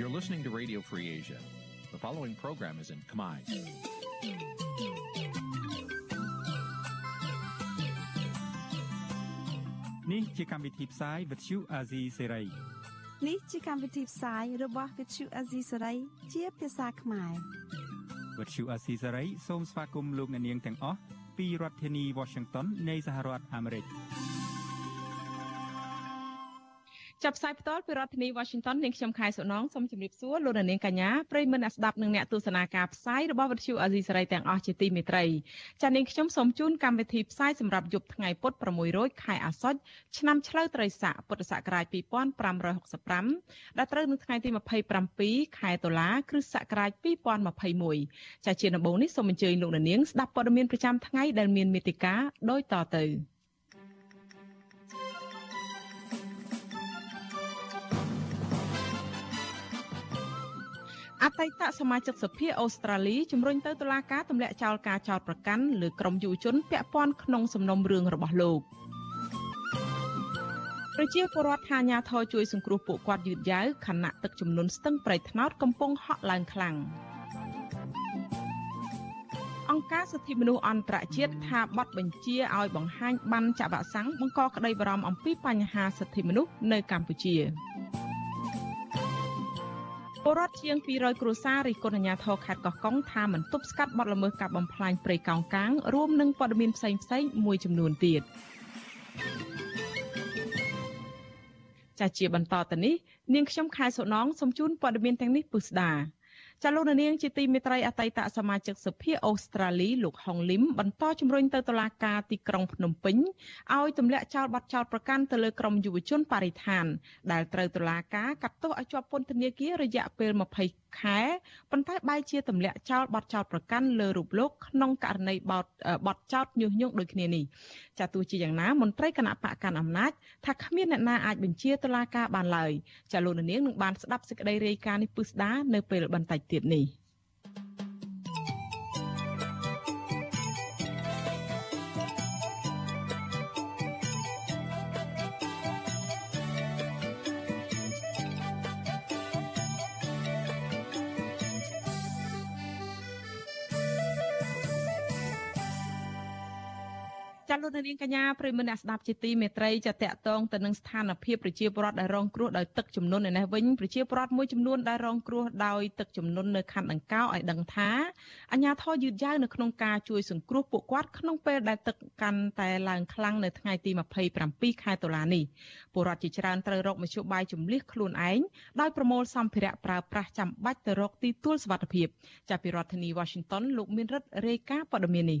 You're listening to Radio Free Asia. The following program is in Khmer. នេះជាកម្មវិធីផ្សាយ Vuthu Azizi Serai នេះជាកម្មវិធីផ្សាយរបស់ Vuthu Azizi Serai ជាភាសាខ្មែរ Vuthu Azizi Serai សូមស្វាគមន៍លោកអ្នកនាងទាំងអស់ពីរដ្ឋធានី Washington នៃសហរដ្ឋអាមេរិក។ ចាប់ផ្សាយផ្ទាល់ពីរដ្ឋធានី Washington នាងខ្ញុំខែសុណងសូមជម្រាបសួរលោកនាងកញ្ញាប្រិយមិត្តអ្នកស្ដាប់និងអ្នកទស្សនាការផ្សាយរបស់វិទ្យុអាស៊ីសេរីទាំងអស់ជាទីមេត្រីចា៎នាងខ្ញុំសូមជូនកម្មវិធីផ្សាយសម្រាប់យប់ថ្ងៃពុធ600ខែអាសត់ឆ្នាំឆ្លូវត្រីស័កពុទ្ធសករាជ2565ដែលត្រូវនៅថ្ងៃទី27ខែតុលាគ្រិស្តសករាជ2021ចា៎ជាដំបូងនេះសូមអញ្ជើញលោកនាងស្ដាប់ព័ត៌មានប្រចាំថ្ងៃដែលមានមេតិការដូចតទៅ។ តីតសមាជិកសភាអូស្ត្រាលីជំរុញទៅតុលាការទម្លាក់ចោលការចោទប្រកាន់លើក្រុមយុវជនពាក់ព័ន្ធក្នុងសំណុំរឿងរបស់លោកប្រជាពលរដ្ឋថាញាធរជួយសង្គ្រោះពួកគាត់យឺតយ៉ាវខណៈទឹកចំនួនស្ទឹងប្រៃថ្នោតកំពុងហក់ឡើងខ្លាំងអង្គការសិទ្ធិមនុស្សអន្តរជាតិថាបទបញ្ជាឲ្យបង្ហាញបានចាក់វ៉ាក់សាំងបង្កក្តីបារម្ភអំពីបញ្ហាសិទ្ធិមនុស្សនៅកម្ពុជា ពលរដ្ឋជាង200គ្រួសាររិះគន់អាជ្ញាធរខេត្តកោះកុងថាមិនទប់ស្កាត់បទល្មើសការបំផ្លាញព្រៃកោងកាងរួមនឹងព័ត៌មានផ្សេងផ្សេងមួយចំនួនទៀតចាជាបន្តទៅនេះនាងខ្ញុំខែសុណងសូមជូនព័ត៌មានទាំងនេះពុស្ដា ចាលោកនាងជាទីមេត្រីអតីតសមាជិកសភាអូស្ត្រាលីលោកហុងលឹមបន្តជំរុញទៅតុលាការទីក្រុងភ្នំពេញឲ្យទម្លាក់ចោលបទចោទប្រកាន់ទៅលើក្រុមយុវជនបរិស្ថាន ដែលត្រូវតុលាការកាត់ទោសឲ្យជាប់ពន្ធនាគាររយៈពេល20 ខែប៉ុន្តែបែរជាទម្លាក់ចោលបទចោទប្រកាន់លើរូបលោកក្នុងករណីបទបទចោទញុះញង់ដូចគ្នានេះចាទោះជាយ៉ាងណាមន្ត្រីគណៈបកកាន់អំណាចថាគ្មានអ្នកណាអាចបញ្ជាតុលាការបានឡើយចាលោកនាងនឹងបានស្ដាប់សេចក្តីរាយការណ៍នេះពឹស្ដានៅពេលបន្តិចទៀតនេះ។ ចាលោកនាងកញ្ញាប្រិមមអ្នកស្ដាប់ជាទីមេត្រីចាតកតងទៅនឹងស្ថានភាពប្រជាពលរដ្ឋដែលរងគ្រោះដោយទឹកជំនន់នៅនេះវិញប្រជាពលរដ្ឋមួយចំនួនដែលរងគ្រោះដោយទឹកជំនន់នៅខណ្ឌដង្កោឲ្យដឹងថាអាជ្ញាធរយឺតយ៉ាវនៅក្នុងការជួយសង្គ្រោះពួកគាត់ក្នុងពេលដែលទឹកកាន់តែឡើងខ្លាំងនៅថ្ងៃទី27ខែតុលានេះពលរដ្ឋជាច្រើនត្រូវរកមធ្យោបាយជំលះខ្លួនឯងដោយប្រមូលសម្ភារៈប្រើប្រាស់ចាំបាច់ទៅរកទីទួលសុវត្ថិភាពចាប់ពីរដ្ឋធានី Washington លោកមានរិទ្ធរាយការណ៍ព័ត៌មាននេះ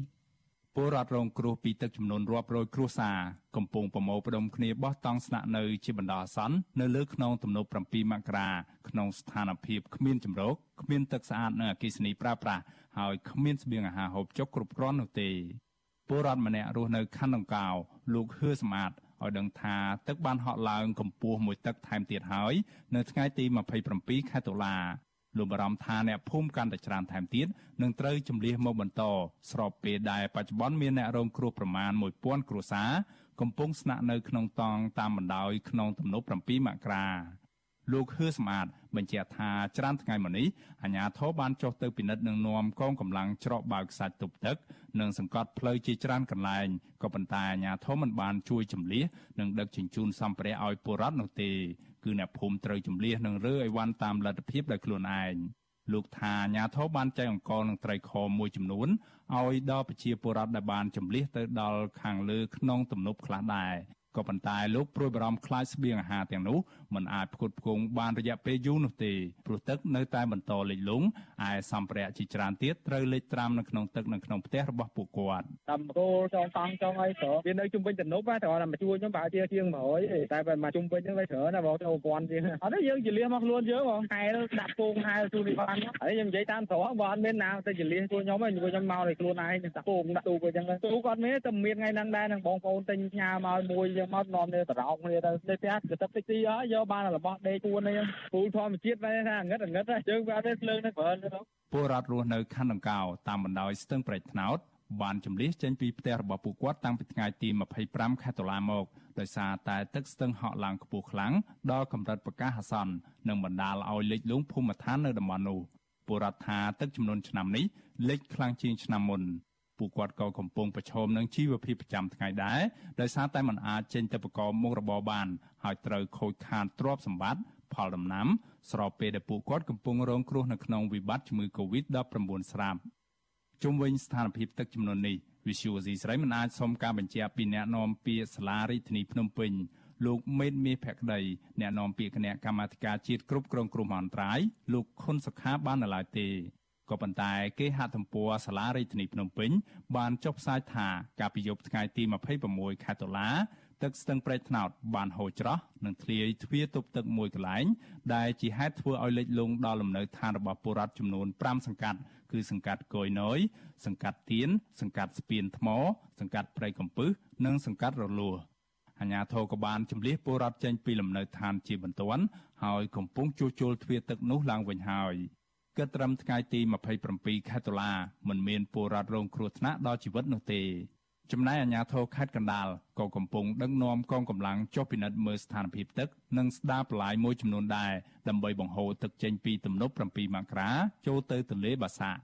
ពលរដ្ឋរងគ្រោះពីទឹកចំនួនរាប់រយគ្រួសារកំពុងប្រមូលផ្ដុំគ្នាបោះតង់ស្នាក់នៅជាបណ្ដោះអាសន្ននៅលើខ្នងទំនប់7មករាក្នុងស្ថានភាពគ្មានជំរកគ្មានទឹកស្អាតនិងអគ្គិសនីប្រើប្រាស់ហើយគ្មានស្បៀងអាហារហូបចុកគ្រប់គ្រាន់នោះទេពលរដ្ឋម្នាក់រស់នៅខណ្ឌដង្កោលោកហឿសម្អាតឲ្យដឹងថាទឹកបានហក់ឡើងកម្ពស់មួយទឹកថែមទៀតហើយនៅថ្ងៃទី27ខែតុលា លោកបារម្ភថាអ្នកភូមិកាន់តែច្រើនថែមទៀតនឹងត្រូវជំលះមកបន្តស្របពេលដែលបច្ចុប្បន្នមានអ្នករងគ្រោះប្រមាណ1000គ្រួសារកំពុងស្នាក់នៅក្នុងតង់តាមបណ្ដោយក្នុងទំនប់7មករាលោកហឿសម្អាតបញ្ជាក់ថាច្រើនថ្ងៃមកនេះអាជ្ញាធរបានចុះទៅពិនិត្យនិងនាំកងកម្លាំងច្រកបើកខ្សាច់ទប់ទឹកនិងសង្កត់ផ្លូវជាច្រើនកន្លែងក៏ប៉ុន្តែអាជ្ញាធរមិនបានជួយជំលះនិងដឹកជញ្ជូនសម្ភារៈឲ្យពលរដ្ឋនោះទេ គឺអ្នកភូមិត្រូវជំលះនិងរើអីវ៉ាន់តាមលទ្ធភាពដោយខ្លួនឯងលោកថាអាញាធរបានចែកអង្គលនឹងត្រីខមួយចំនួនឲ្យដល់ប្រជាពលរដ្ឋដែលបានជំលះទៅដល់ខាងលើក្នុងទំនប់ខ្លះដែរក៏ប៉ុន្តែលោកព្រួយបារម្ភខ្លាចស្បៀងអាហារទាំងនោះ មិនអាចផ្គត់ផ្គង់បានរយៈពេលយូរនោះទេព្រោះទឹកនៅតែបន្តលិចលង់ឯសម្ភារៈជាច្រើនទៀតត្រូវលិចត្រាំនៅក្នុងទឹកនៅក្នុងផ្ទះរបស់ពួកគាត់តាមគោលចងតង់ចងអីត្រូវវានៅជុំវិញទំនប់តែគាត់មកជួយខ្ញុំប្រហែលជាជាង100តែបើមកជុំវិញហ្នឹងវាច្រើនណាបងទៅ1000ជាងអត់ទេយើងជលះមកខ្លួនយើងបងហែលដាក់ពងហែលទូនេះបានហើយខ្ញុំនិយាយតាមត្រង់បើអត់មានណាទៅជលះជួយខ្ញុំទេខ្ញុំមកឲ្យខ្លួនឯងដាក់ពងដាក់ទូអញ្ចឹងទូគាត់មានតែមានថ្ងៃហ្នឹងដែរនឹងបងប្អូនទិញផ្ញើមកមួយយើងមកនាំគ្នាបរោកគ្នាទៅទៅផ្ទះទៅទឹកតិចទីហើយយកបានរបស់ដេកពួននេះពូលធម្មជាតិបែរថាងឹតងឹតយើងវាអត់ទេភ្លើងនៅប្រើទៅពលរដ្ឋរស់នៅខណ្ឌដង្កោតាមបណ្ដោយស្ទឹងប្រែកថ្នោតបានជំលះចេញពីផ្ទះរបស់ពួកគាត់តាំងពីថ្ងៃទី25ខែតុលាមកដោយសារតែទឹកស្ទឹងហក់ឡើងខ្ពស់ខ្លាំងដល់កម្រិតប្រកាសអាសន្ននិងបណ្ដាលឲ្យលិចលង់ភូមិឋាននៅតំបន់នោះពលរដ្ឋថាទឹកចំនួនឆ្នាំនេះលិចខ្លាំងជាងឆ្នាំមុន ពួកគាត់ក៏កំពុងប្រឈមនឹងជីវភាពប្រចាំថ្ងៃដែរដោយសារតែមិនអាចចេញទៅប្រកបមុខរបរបាន ហើយត្រូវខូចខាតទ្រព្យសម្បត្តិផលដំណាំ ស្របពេលដែលពួកគាត់កំពុងរងគ្រោះនៅក្នុងវិបត្តិជំងឺ Covid-19 ស្រាប់ជុំវិញស្ថានភាពទឹកចំនួននេះ Visual C ស្រីមិនអាចសុំការបញ្ជាក់ពីអ្នកនាំពាក្យសាលារាជធានីភ្នំពេញលោកមេតមាសភក្តីអ្នកនាំពាក្យគណៈកម្មាធិការជាតិគ្រប់គ្រងគ្រោះមហន្តរាយលោកខុនសុខាបាននៅឡើយទេ ក៏ប៉ុន្តែគេហទំព័រសាលារាជធានីភ្នំពេញបានចុះផ្សាយថាកាលពីយប់ថ្ងៃទី26ខែតុលាទឹកស្ទឹងប្រេតថ្នោតបានហូរច្រោះនិងធ្លាយទ្វារទប់ទឹកមួយកន្លែង ដែលជាហេតុធ្វើឲ្យលិចលង់ដល់លំនៅឋានរបស់ពលរដ្ឋចំនួន5សង្កាត់គឺសង្កាត់កយណយសង្កាត់ទៀនសង្កាត់ស្ពានថ្ម សង្កាត់ព្រៃកំពឹសនិងសង្កាត់រលួសអាជ្ញាធរក៏បានជំលះពលរដ្ឋចេញពីលំនៅឋានជាបន្ទាន់ហើយកំពុងជួសជុលទ្វារទឹកនោះឡើងវិញហើយ គិតត្រឹមថ្ងៃទី27ខែតុលាមិនមានពលរដ្ឋរងគ្រោះថ្នាក់ដល់ជីវិតនោះទេចំណែកអាជ្ញាធរខេត្តកណ្ដាលក៏កំពុងដឹកនាំកងកម្លាំងចុះពិនិត្យមើលស្ថានភាពទឹកនិងស្ដារបន្លាយមួយចំនួនដែរដើម្បីបង្ហូរទឹកចេញពីទំនប់7មករាចូលទៅទន្លេបាសាក់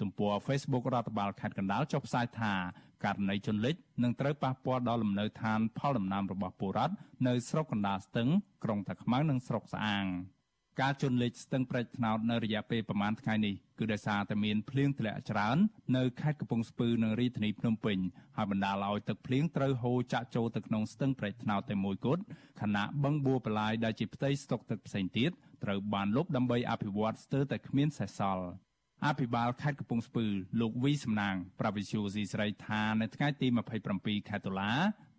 ទំព័រ Facebook រដ្ឋបាលខេត្តកណ្ដាលចុះផ្សាយថាករណីជន់លិចនឹងត្រូវប៉ះពាល់ដល់លំនៅឋានផលដំណាំរបស់ពលរដ្ឋនៅស្រុកកណ្ដាលស្ទឹងក្រុងតាខ្មៅនិងស្រុកស្អាង។ ការជន់លិចស្ទឹងប្រេចថ្នោតនៅរយៈពេលប្រមាណថ្ងៃនេះគឺដោយសារតែមានភ្លៀងធ្លាក់ច្រើននៅខេត្តកំពង់ស្ពឺនិងរាជធានីភ្នំពេញហើយបណ្ដាលឲ្យទឹកភ្លៀងត្រូវហូរចាក់ចូលទៅក្នុងស្ទឹងប្រេចថ្នោតតែមួយគត់ខណៈបឹងបួរបលាយដែលជាផ្ទៃស្តុកទឹកផ្សេងទៀតត្រូវបានលុបដើម្បីអភិវឌ្ឍស្ទើរតែគ្មានសេសសល់អភិបាលខេត្តកំពង់ស្ពឺលោកវីសំណាងប្រាវិជ្ជាស៊ីស្រីថានៅថ្ងៃទី27ខែតុលា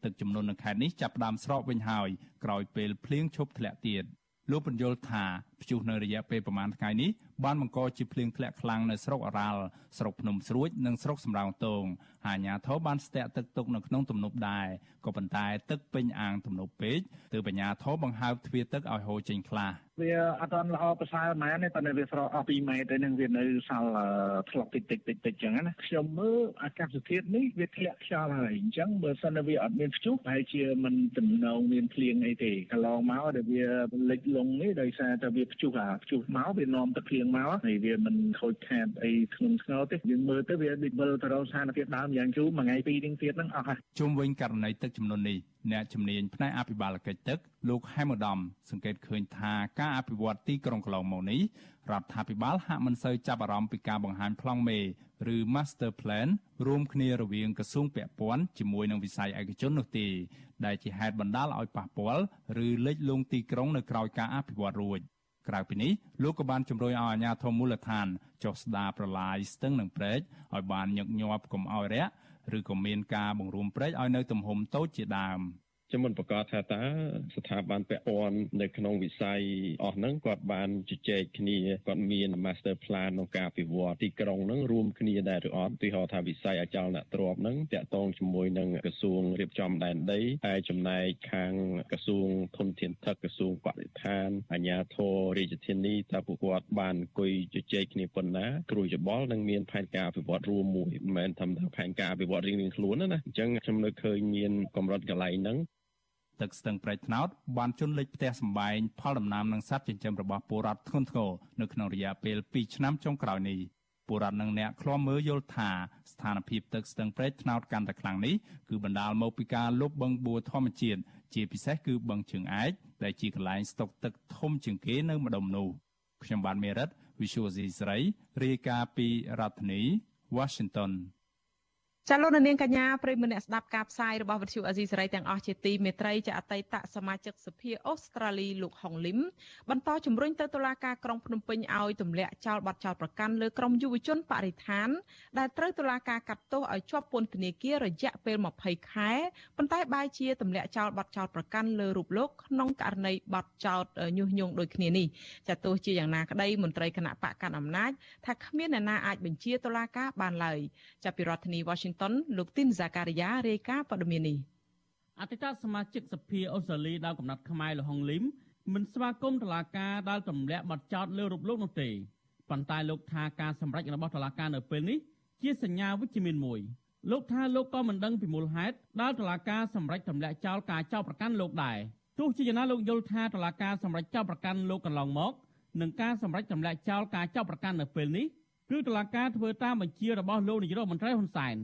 ទឹកចំនួននៅខេត្តនេះចាប់ផ្ដើមស្រកវិញហើយក្រោយពេលភ្លៀងឈប់ធ្លាក់ទៀត លោកបញ្យល់ថាព្យុះនៅរយៈពេលប្រមាណថ្ងៃនេះបានបង្កជាភ្លៀងធ្លាក់ខ្លាំងនៅស្រុកអរ៉ាល់ស្រុកភ្នំស្រួចនិងស្រុកសំរោងទងហើយអាជ្ញាធរបានស្ទាក់ទឹកទុកនៅក្នុងទំនប់ដែរក៏ប៉ុន្តែទឹកពេញអាងទំនប់ពេកទើបអាជ្ញាធរបង្ហើបទ្វារទឹកឲ្យហូរចេញខ្លះវាអត់ទាន់ល្អប្រសើរម៉ែនទេប៉ុន្តែវាស្រកអស់2ម៉ែត្រទៅនឹងវានៅសល់ធ្លាក់តិចតិចតិចតិចចឹងណាខ្ញុំមើលអាកាសធាតុនេះវាធ្លាក់ខ្យល់ហើយអញ្ចឹងបើសិនតែវាអត់មានព្យុះប្រហែលជាមិនតំណងមានភ្លៀងអីទេកន្លងមកដែលវាលិចលង់នេះដោយសារតែវាព្យុះអាព្យុះមកវានាំទឹកភ្លៀងមកហើយវាមិនខូចខាតអីធ្ងន់ធ្ងរទេយើងមើលទៅវាដូចវិលទៅរកស្ថានភាពដើមយ៉ាងយូរមួយថ្ងៃពីរទៀងទៀតហ្នឹងអស់ហើយជុំវិញករណីទឹកចំនួននេះអ្នកជំនាញផ្នែកអភិបាលកិច្ចទឹកលោកហែមឧត្តមសង្កេតឃើញថាការអភិវឌ្ឍទីក្រុងកន្លងមកនេះរដ្ឋាភិបាលហាក់មិនសូវចាប់អារម្មណ៍ពីការបង្ហាញប្លង់មេឬ Master Plan រួមគ្នារវាងក្រសួងពាក់ព័ន្ធជាមួយនឹងវិស័យឯកជននោះទេដែលជាហេតុបណ្ដាលឲ្យប៉ះពាល់ឬលិចលង់ទីក្រុងនៅក្រៅការអភិវឌ្ឍរួច ក្រៅពីនេះលោកក៏បានជំរុញឲ្យអាជ្ញាធរមូលដ្ឋានចុះស្ដារប្រឡាយស្ទឹងនិងព្រែកឲ្យបានញឹកញាប់កុំឲ្យរាក់ឬក៏មានការបង្រួមព្រែកឲ្យនៅទំហំតូចជាដើម។ ខ្ញុំមិនប្រកាសថាតើស្ថាប័នពាក់ព័ន្ធនៅក្នុងវិស័យអស់ហ្នឹងគាត់បានជជែកគ្នាគាត់មាន master plan ក្នុងការពិវត្តទីក្រុងហ្នឹងរួមគ្នាដែរឬអត់ទីហៅថាវិស័យអចលនទ្រព្យហ្នឹងតាក់ទងជាមួយនឹងក្រសួងរៀបចំដែនដីហើយចំណែកខាងក្រសួងធនធានទឹកក្រសួងបរិស្ថានអាជ្ញាធររាជធានីតើពួកគាត់បានអង្គុយជជែកគ្នាប៉ុណ្ណាគ្រូច្បល់នឹងមានផែនការអភិវឌ្ឍរួមមួយមិនមែនថាផែនការអភិវឌ្ឍរៀងៗខ្លួនណាអញ្ចឹងខ្ញុំនៅឃើញមានកម្រិតកន្លែងហ្នឹង ទឹកស្ទឹងប្រេកថ្នោតបានជន់លិចផ្ទះសម្បែងផលដំណាំនិងសត្វចិញ្ចឹមរបស់ពលរដ្ឋធ្ងន់ធ្ងរនៅក្នុងរយៈពេល2ឆ្នាំចុងក្រោយនេះពលរដ្ឋនិងអ្នកឃ្លាំមើលយល់ថាស្ថានភាពទឹកស្ទឹងប្រេកថ្នោតកាន់តែខ្លាំងនេះគឺបណ្ដាលមកពីការលុបបឹងបួធម្មជាតិជាពិសេសគឺបឹងជើងឯកដែលជាកន្លែងស្តុកទឹកធំជាងគេនៅម្ដុំនោះខ្ញុំបាទមេរិត Visual C ស្រីរាយការណ៍ពីរដ្ឋធានី Washington ចាលោកនាងកញ្ញាប្រិមមអ្នកស្ដាប់ការផ្សាយរបស់វិទ្យុអេស៊ីសេរីទាំងអស់ជាទីមេត្រីចាអតីតសមាជិកសភាអូស្ត្រាលីលោកហុងលឹមបន្តជំរុញទៅតុលាការក្រុងភ្នំពេញឲ្យទម្លាក់ចោលបទចោលប្រកាន់លើក្រុមយុវជនបរិស្ថាន ដែលត្រូវតុលាការកាត់ទោសឲ្យជាប់ពន្ធនាគាររយៈពេល20ខែប៉ុន្តែបែរជាទម្លាក់ចោលបទចោលប្រកាន់លើរូបលោកក្នុងករណីបទចោលញុះញង់ដូចគ្នានេះចាទោះជាយ៉ាងណាក្តីមន្ត្រីគណៈបកកណ្ដាលអំណាចថាគ្មានអ្នកណាអាចបញ្ជាតុលាការបានឡើយចាប់ពីរដ្ឋធានី Washington Washington លោកទីនហ្សាការីយ៉ារាយការណ៍ព័ត៌មាននេះអតីតសមាជិកសភាអូស្ត្រាលីដល់កំណត់ខ្មែរលហុងលឹមមិនស្វាគមន៍តុលាការដែលទម្លាក់បទចោទលើរូបលោកនោះទេប៉ុន្តែលោកថាការសម្រេចរបស់តុលាការនៅពេលនេះជាសញ្ញាវិជ្ជមានមួយលោកថាលោកក៏មិនដឹងពីមូលហេតុដែលតុលាការសម្រេចទម្លាក់ចោលការចោទប្រកាន់លោកដែរទោះជាយ៉ាងណាលោកយល់ថាតឡាការសម្រាប់ចាប់ប្រកាន់លោកកន្លងមកនឹងការសម្រេចចម្លាក់ចោលការចាប់ប្រកាន់នៅពេលនេះគឺតឡាការធ្វើតាមបញ្ជារបស់លោកនាយរដ្ឋមន្ត្រីហ៊ុនសែន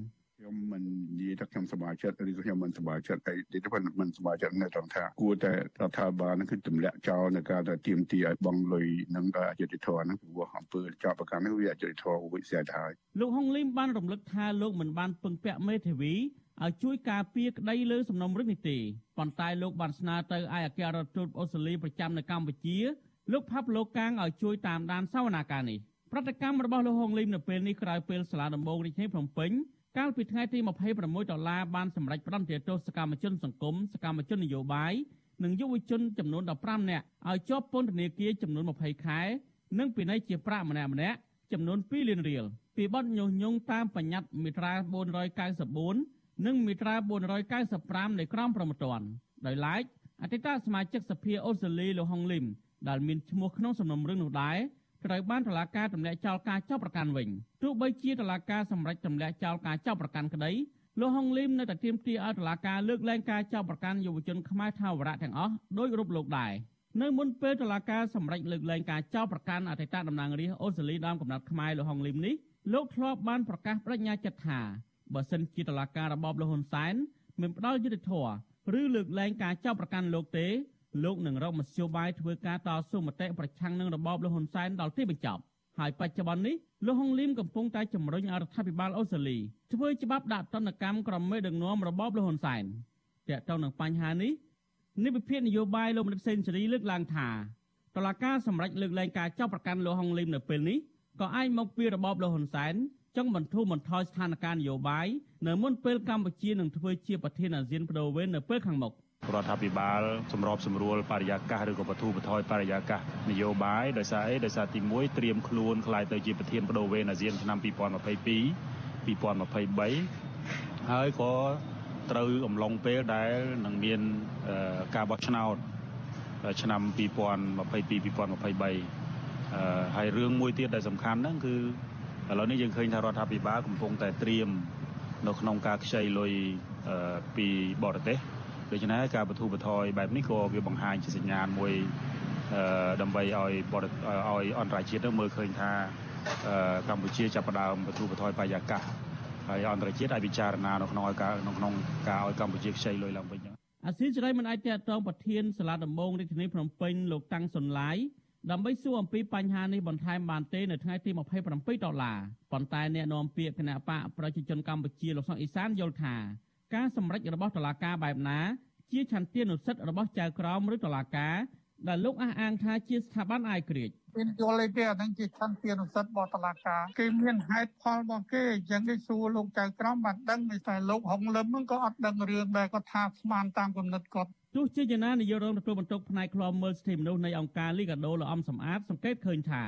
ខ្ញុំមិននិយាយថាខ្ញុំសប្បាយចិត្តឬក៏ខ្ញុំមិនសប្បាយចិត្តអីទីទៅមិនសប្បាយចិត្តនៅត្រង់ថាគួរតែរដ្ឋាភិបាលនឹងគឺទម្លាក់ចោលនៅការដែលទៀមទីឲ្យបងលុយនឹងដល់អយុធធម៌ហ្នឹងព្រោះអំពើចាប់ប្រកាន់នេះវាអយុធធម៌វិស័យទៅហើយលោកហុងលីមបានរំលឹកថាលោកមិនបានពឹងពាក់មេធាវីឲ្យជួយការពារក្តីលើសំណុំរឿងនេះទេប៉ុន្តែលោកបានស្នើទៅឯអគ្គរដ្ឋទូតអូស្ត្រាលីប្រចាំនៅកម្ពុជាលោកផាប់លោកកាងឲ្យជួយតាមដានសវនាការនេះប្រតិកម្មរបស់លោកហុងលីមនៅពេលនេះក្រោយពេលសាលាដំបងរាជធានីភ្នំពេញ កាលពីថ្ងៃទី26ដុល្លារបានសម្រេចផ្តន្ទាទោសសកម្មជនសង្គមសកម្មជននយោបាយនិងយុវជនចំនួន15នាក់ឲ្យជាប់ពន្ធនាគារចំនួន20ខែនិងពិន័យជាប្រាក់ម្នាក់ម្នាក់ចំនួន2លានរៀលពីបទញុះញង់តាមបញ្ញត្តិមាត្រា494និងមាត្រា495នៃក្រមព្រហ្មទណ្ឌដោយឡែកអតីតសមាជិកសភាអូស្ត្រាលីលោកហុងលីមដែលមានឈ្មោះក្នុងសំណុំរឿងនោះដែរ ត្រូវបានតុលាការទម្លាក់ចោលការចាប់ប្រកាន់វិញទោះបីជាតុលាការសម្រេចទម្លាក់ចោលការចាប់ប្រកាន់ក្តីលោកហុងលីមនៅតែទាមទារឲ្យតុលាការលើកលែងការចាប់ប្រកាន់យុវជនខ្មែរថាវរៈទាំងអស់ដោយរូបលោកដែរនៅមុនពេលតុលាការសម្រេចលើកលែងការចោទប្រកាន់អតីតតំណាងរាស្ត្រអូស្ត្រាលីដើមកំណត់ខ្មែរលោកហុងលីមនេះលោកធ្លាប់បានប្រកាសបដិញ្ញាចិត្តថាបើសិនជាតុលាការរបបលហ៊ុនសែនមិនផ្ដល់យុត្តិធម៌ឬលើកលែងការចោទប្រកាន់លោកទេ លោកនឹងរកមធ្យោបាយធ្វើការតស៊ូមតិប្រឆាំងនឹងរបបលហ៊ុនសែនដល់ទីបញ្ចប់ហើយបច្ចុប្បន្ននេះលោកហុងលីមកំពុងតែជំរុញឲ្យរដ្ឋាភិបាលអូស្ត្រាលីធ្វើច្បាប់ដាក់ទណ្ឌកម្មក្រុមមេដឹកនាំរបបលហ៊ុនសែនទាក់ទងនឹងបញ្ហានេះនិវិភាននយោបាយលោកមនិតសេនស៊ូរីលើកឡើងថាតឡាការសម្រេចលើកលែងការចាប់ប្រកាន់លោកហុងលីមនៅពេលនេះក៏អាចមកពីរបបលហ៊ុនសែនចង់បន្ធូរបន្ថយស្ថានភាពនយោបាយនៅមុនពេលកម្ពុជានឹងធ្វើជាប្រធានអាស៊ានបដូវវេននៅពេលខាងមុខ រដ្ឋាភិបាលសម្របសម្រួលបរិយាកាសឬក៏បទូបថយបរិយាកាសនយោបាយដោយសារអីដោយសារទី1ត្រៀមខ្លួនខ្លាយទៅជាប្រធានបដូវវេនអាស៊ានឆ្នាំ2022 2023ហើយក៏ត្រូវអំឡុងពេលដែលនឹងមានការបោះឆ្នោតឆ្នាំ2022 2023ហើយរឿងមួយទៀតដែលសំខាន់ហ្នឹងគឺឥឡូវនេះយើងឃើញថារដ្ឋាភិបាលកំពុងតែត្រៀមនៅក្នុងការខ្ចីលុយពីបរទេស ដូច្នេះការបទូបថយបែបនេះក៏វាបង្ហាញជាសញ្ញាណមួយដើម្បីឲ្យបរឲ្យអន្តរជាតិមើលឃើញថាកម្ពុជាចាប់ផ្ដើមបទូបថយបរិយាកាសហើយអន្តរជាតិអាចពិចារណានៅក្នុងឲ្យការនៅក្នុងការឲ្យកម្ពុជាខ្ចីលុយឡើងវិញអាស៊ីសេរីមិនអាចតតងប្រធានសាលាដំបងរាជធានីភ្នំពេញលោកតាំងសុនឡាយដើម្បីសួរអំពីបញ្ហានេះបន្ថែមបានទេនៅថ្ងៃទី27ដុល្លារប៉ុន្តែអ្នកនាំពាក្យគណៈបកប្រជាជនកម្ពុជាលោកសុកអេសានយល់ថា ការសម្រេចរបស់តុលាការបែបណា ជាឆន្ទានុសិទ្ធិរបស់ចៅក្រមឬតុលាការដែលលោកអះអាងថាជាស្ថាប័នអាយក្រិចមានយល់អីទេអានឹងជាឆន្ទានុសិទ្ធិរបស់តុលាការគេមានហេតុផលរបស់គេអញ្ចឹងគេសួរលោកចៅក្រមបានដឹងតែលោកហុងលឹមហ្នឹងក៏អត់ដឹងរឿងដែរគាត់ថាស្មានតាមគំនិតគាត់ទោះជាយ៉ាងណានាយករងទទួលបន្ទុកផ្នែកឃ្លាំមើលសិទ្ធិមនុស្សនៃអង្គការលីកាដូលោកអំសំអាតសង្កេតឃើញថា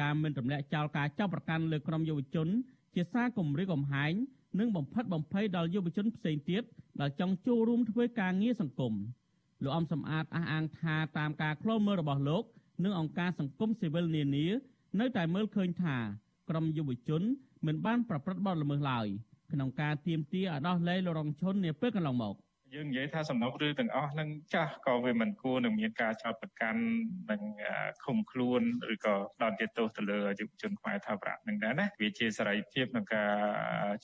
ការមិនទម្លាក់ចោលការចាប់ប្រកាន់លើក្រុមយុវជន ជាសារគំរាមកំហែង និងបំផិតបំភ័យដល់យុវជនផ្សេងទៀតដែលចង់ចូលរួមធ្វើការងារសង្គមលោកអំសំអាតអះអាងថាតាមការឃ្លាំមើលរបស់លោក និងអង្គការសង្គមស៊ីវិលនានា នៅតែមើលឃើញថាក្រុមយុវជន មិនបានប្រព្រឹត្តបទល្មើសឡើយក្នុងការទាមទារឲ្យដោះលែងលោករងឈុននាពេលកន្លងមក យើងនិយាយថាសំណុំរឿងទាំងអស់នឹងចាស់ក៏វាមិនគួរនឹងមានការចោទប្រកាន់និងឃុំខ្លួនឬក៏ដល់ទាទោសទៅលើយុវជនខ្មែរថាប្រាក់នឹងដែរណាវាជាសេរីភាពនឹងការ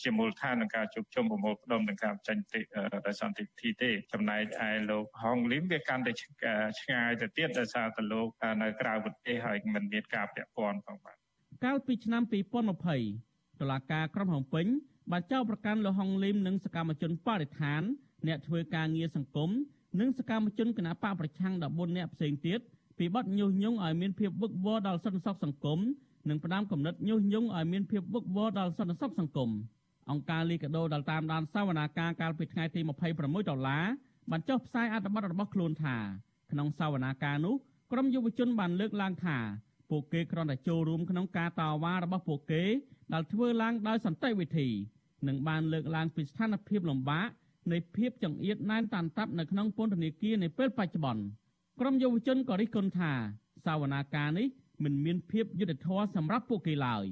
ជាមូលដ្ឋាននឹងការជួបជុំប្រមូលផ្ដុំនឹងការចេញតិដោយសន្តិវិធីទេចំណែកឯលោកហងលីមវាកាន់តែឆ្ងាយទៅទៀតដោយសារតែលោកនៅក្រៅប្រទេសហើយមិនមានការពាក់ព័ន្ធផងបាទកាលពីឆ្នាំ2020តុលាការក្រុងភ្នំពេញបានចោទប្រកាន់លោកហុងលីមនិងសកម្មជនបរិស្ថាន អ្នកធ្វើការងារសង្គមនិងសកម្មជនគណបកប្រឆាំង14អ្នកផ្សេងទៀតពីបទញុះញង់ឲ្យមានភាពវឹកវរដល់សន្តិសុខសង្គមនិងផ្ដាំកំណត់ញុះញង់ឲ្យមានភាពវឹកវរដល់សន្តិសុខសង្គមអង្គការលីកាដូដែលតាមដានសវនាការកាលពីថ្ងៃទី26ដុល្លារបានចុះផ្សាយអត្ថបទរបស់ខ្លួនថាក្នុងសវនាការនោះក្រុមយុវជនបានលើកឡើងថាពួកគេគ្រាន់តែចូលរួមក្នុងការតវ៉ារបស់ពួកគេដែលធ្វើឡើងដោយសន្តិវិធីនិងបានលើកឡើងពីស្ថានភាពលំបាក នៃភាពចង្អៀតណែនតាន់តាប់នៅក្នុងពន្ធនាគារនាពេលបច្ចុប្បន្នក្រុមយុវជនក៏រិះគន់ថាសាវនាការនេះមិនមានភាពយុត្តិធម៌សម្រាប់ពួកគេឡើយ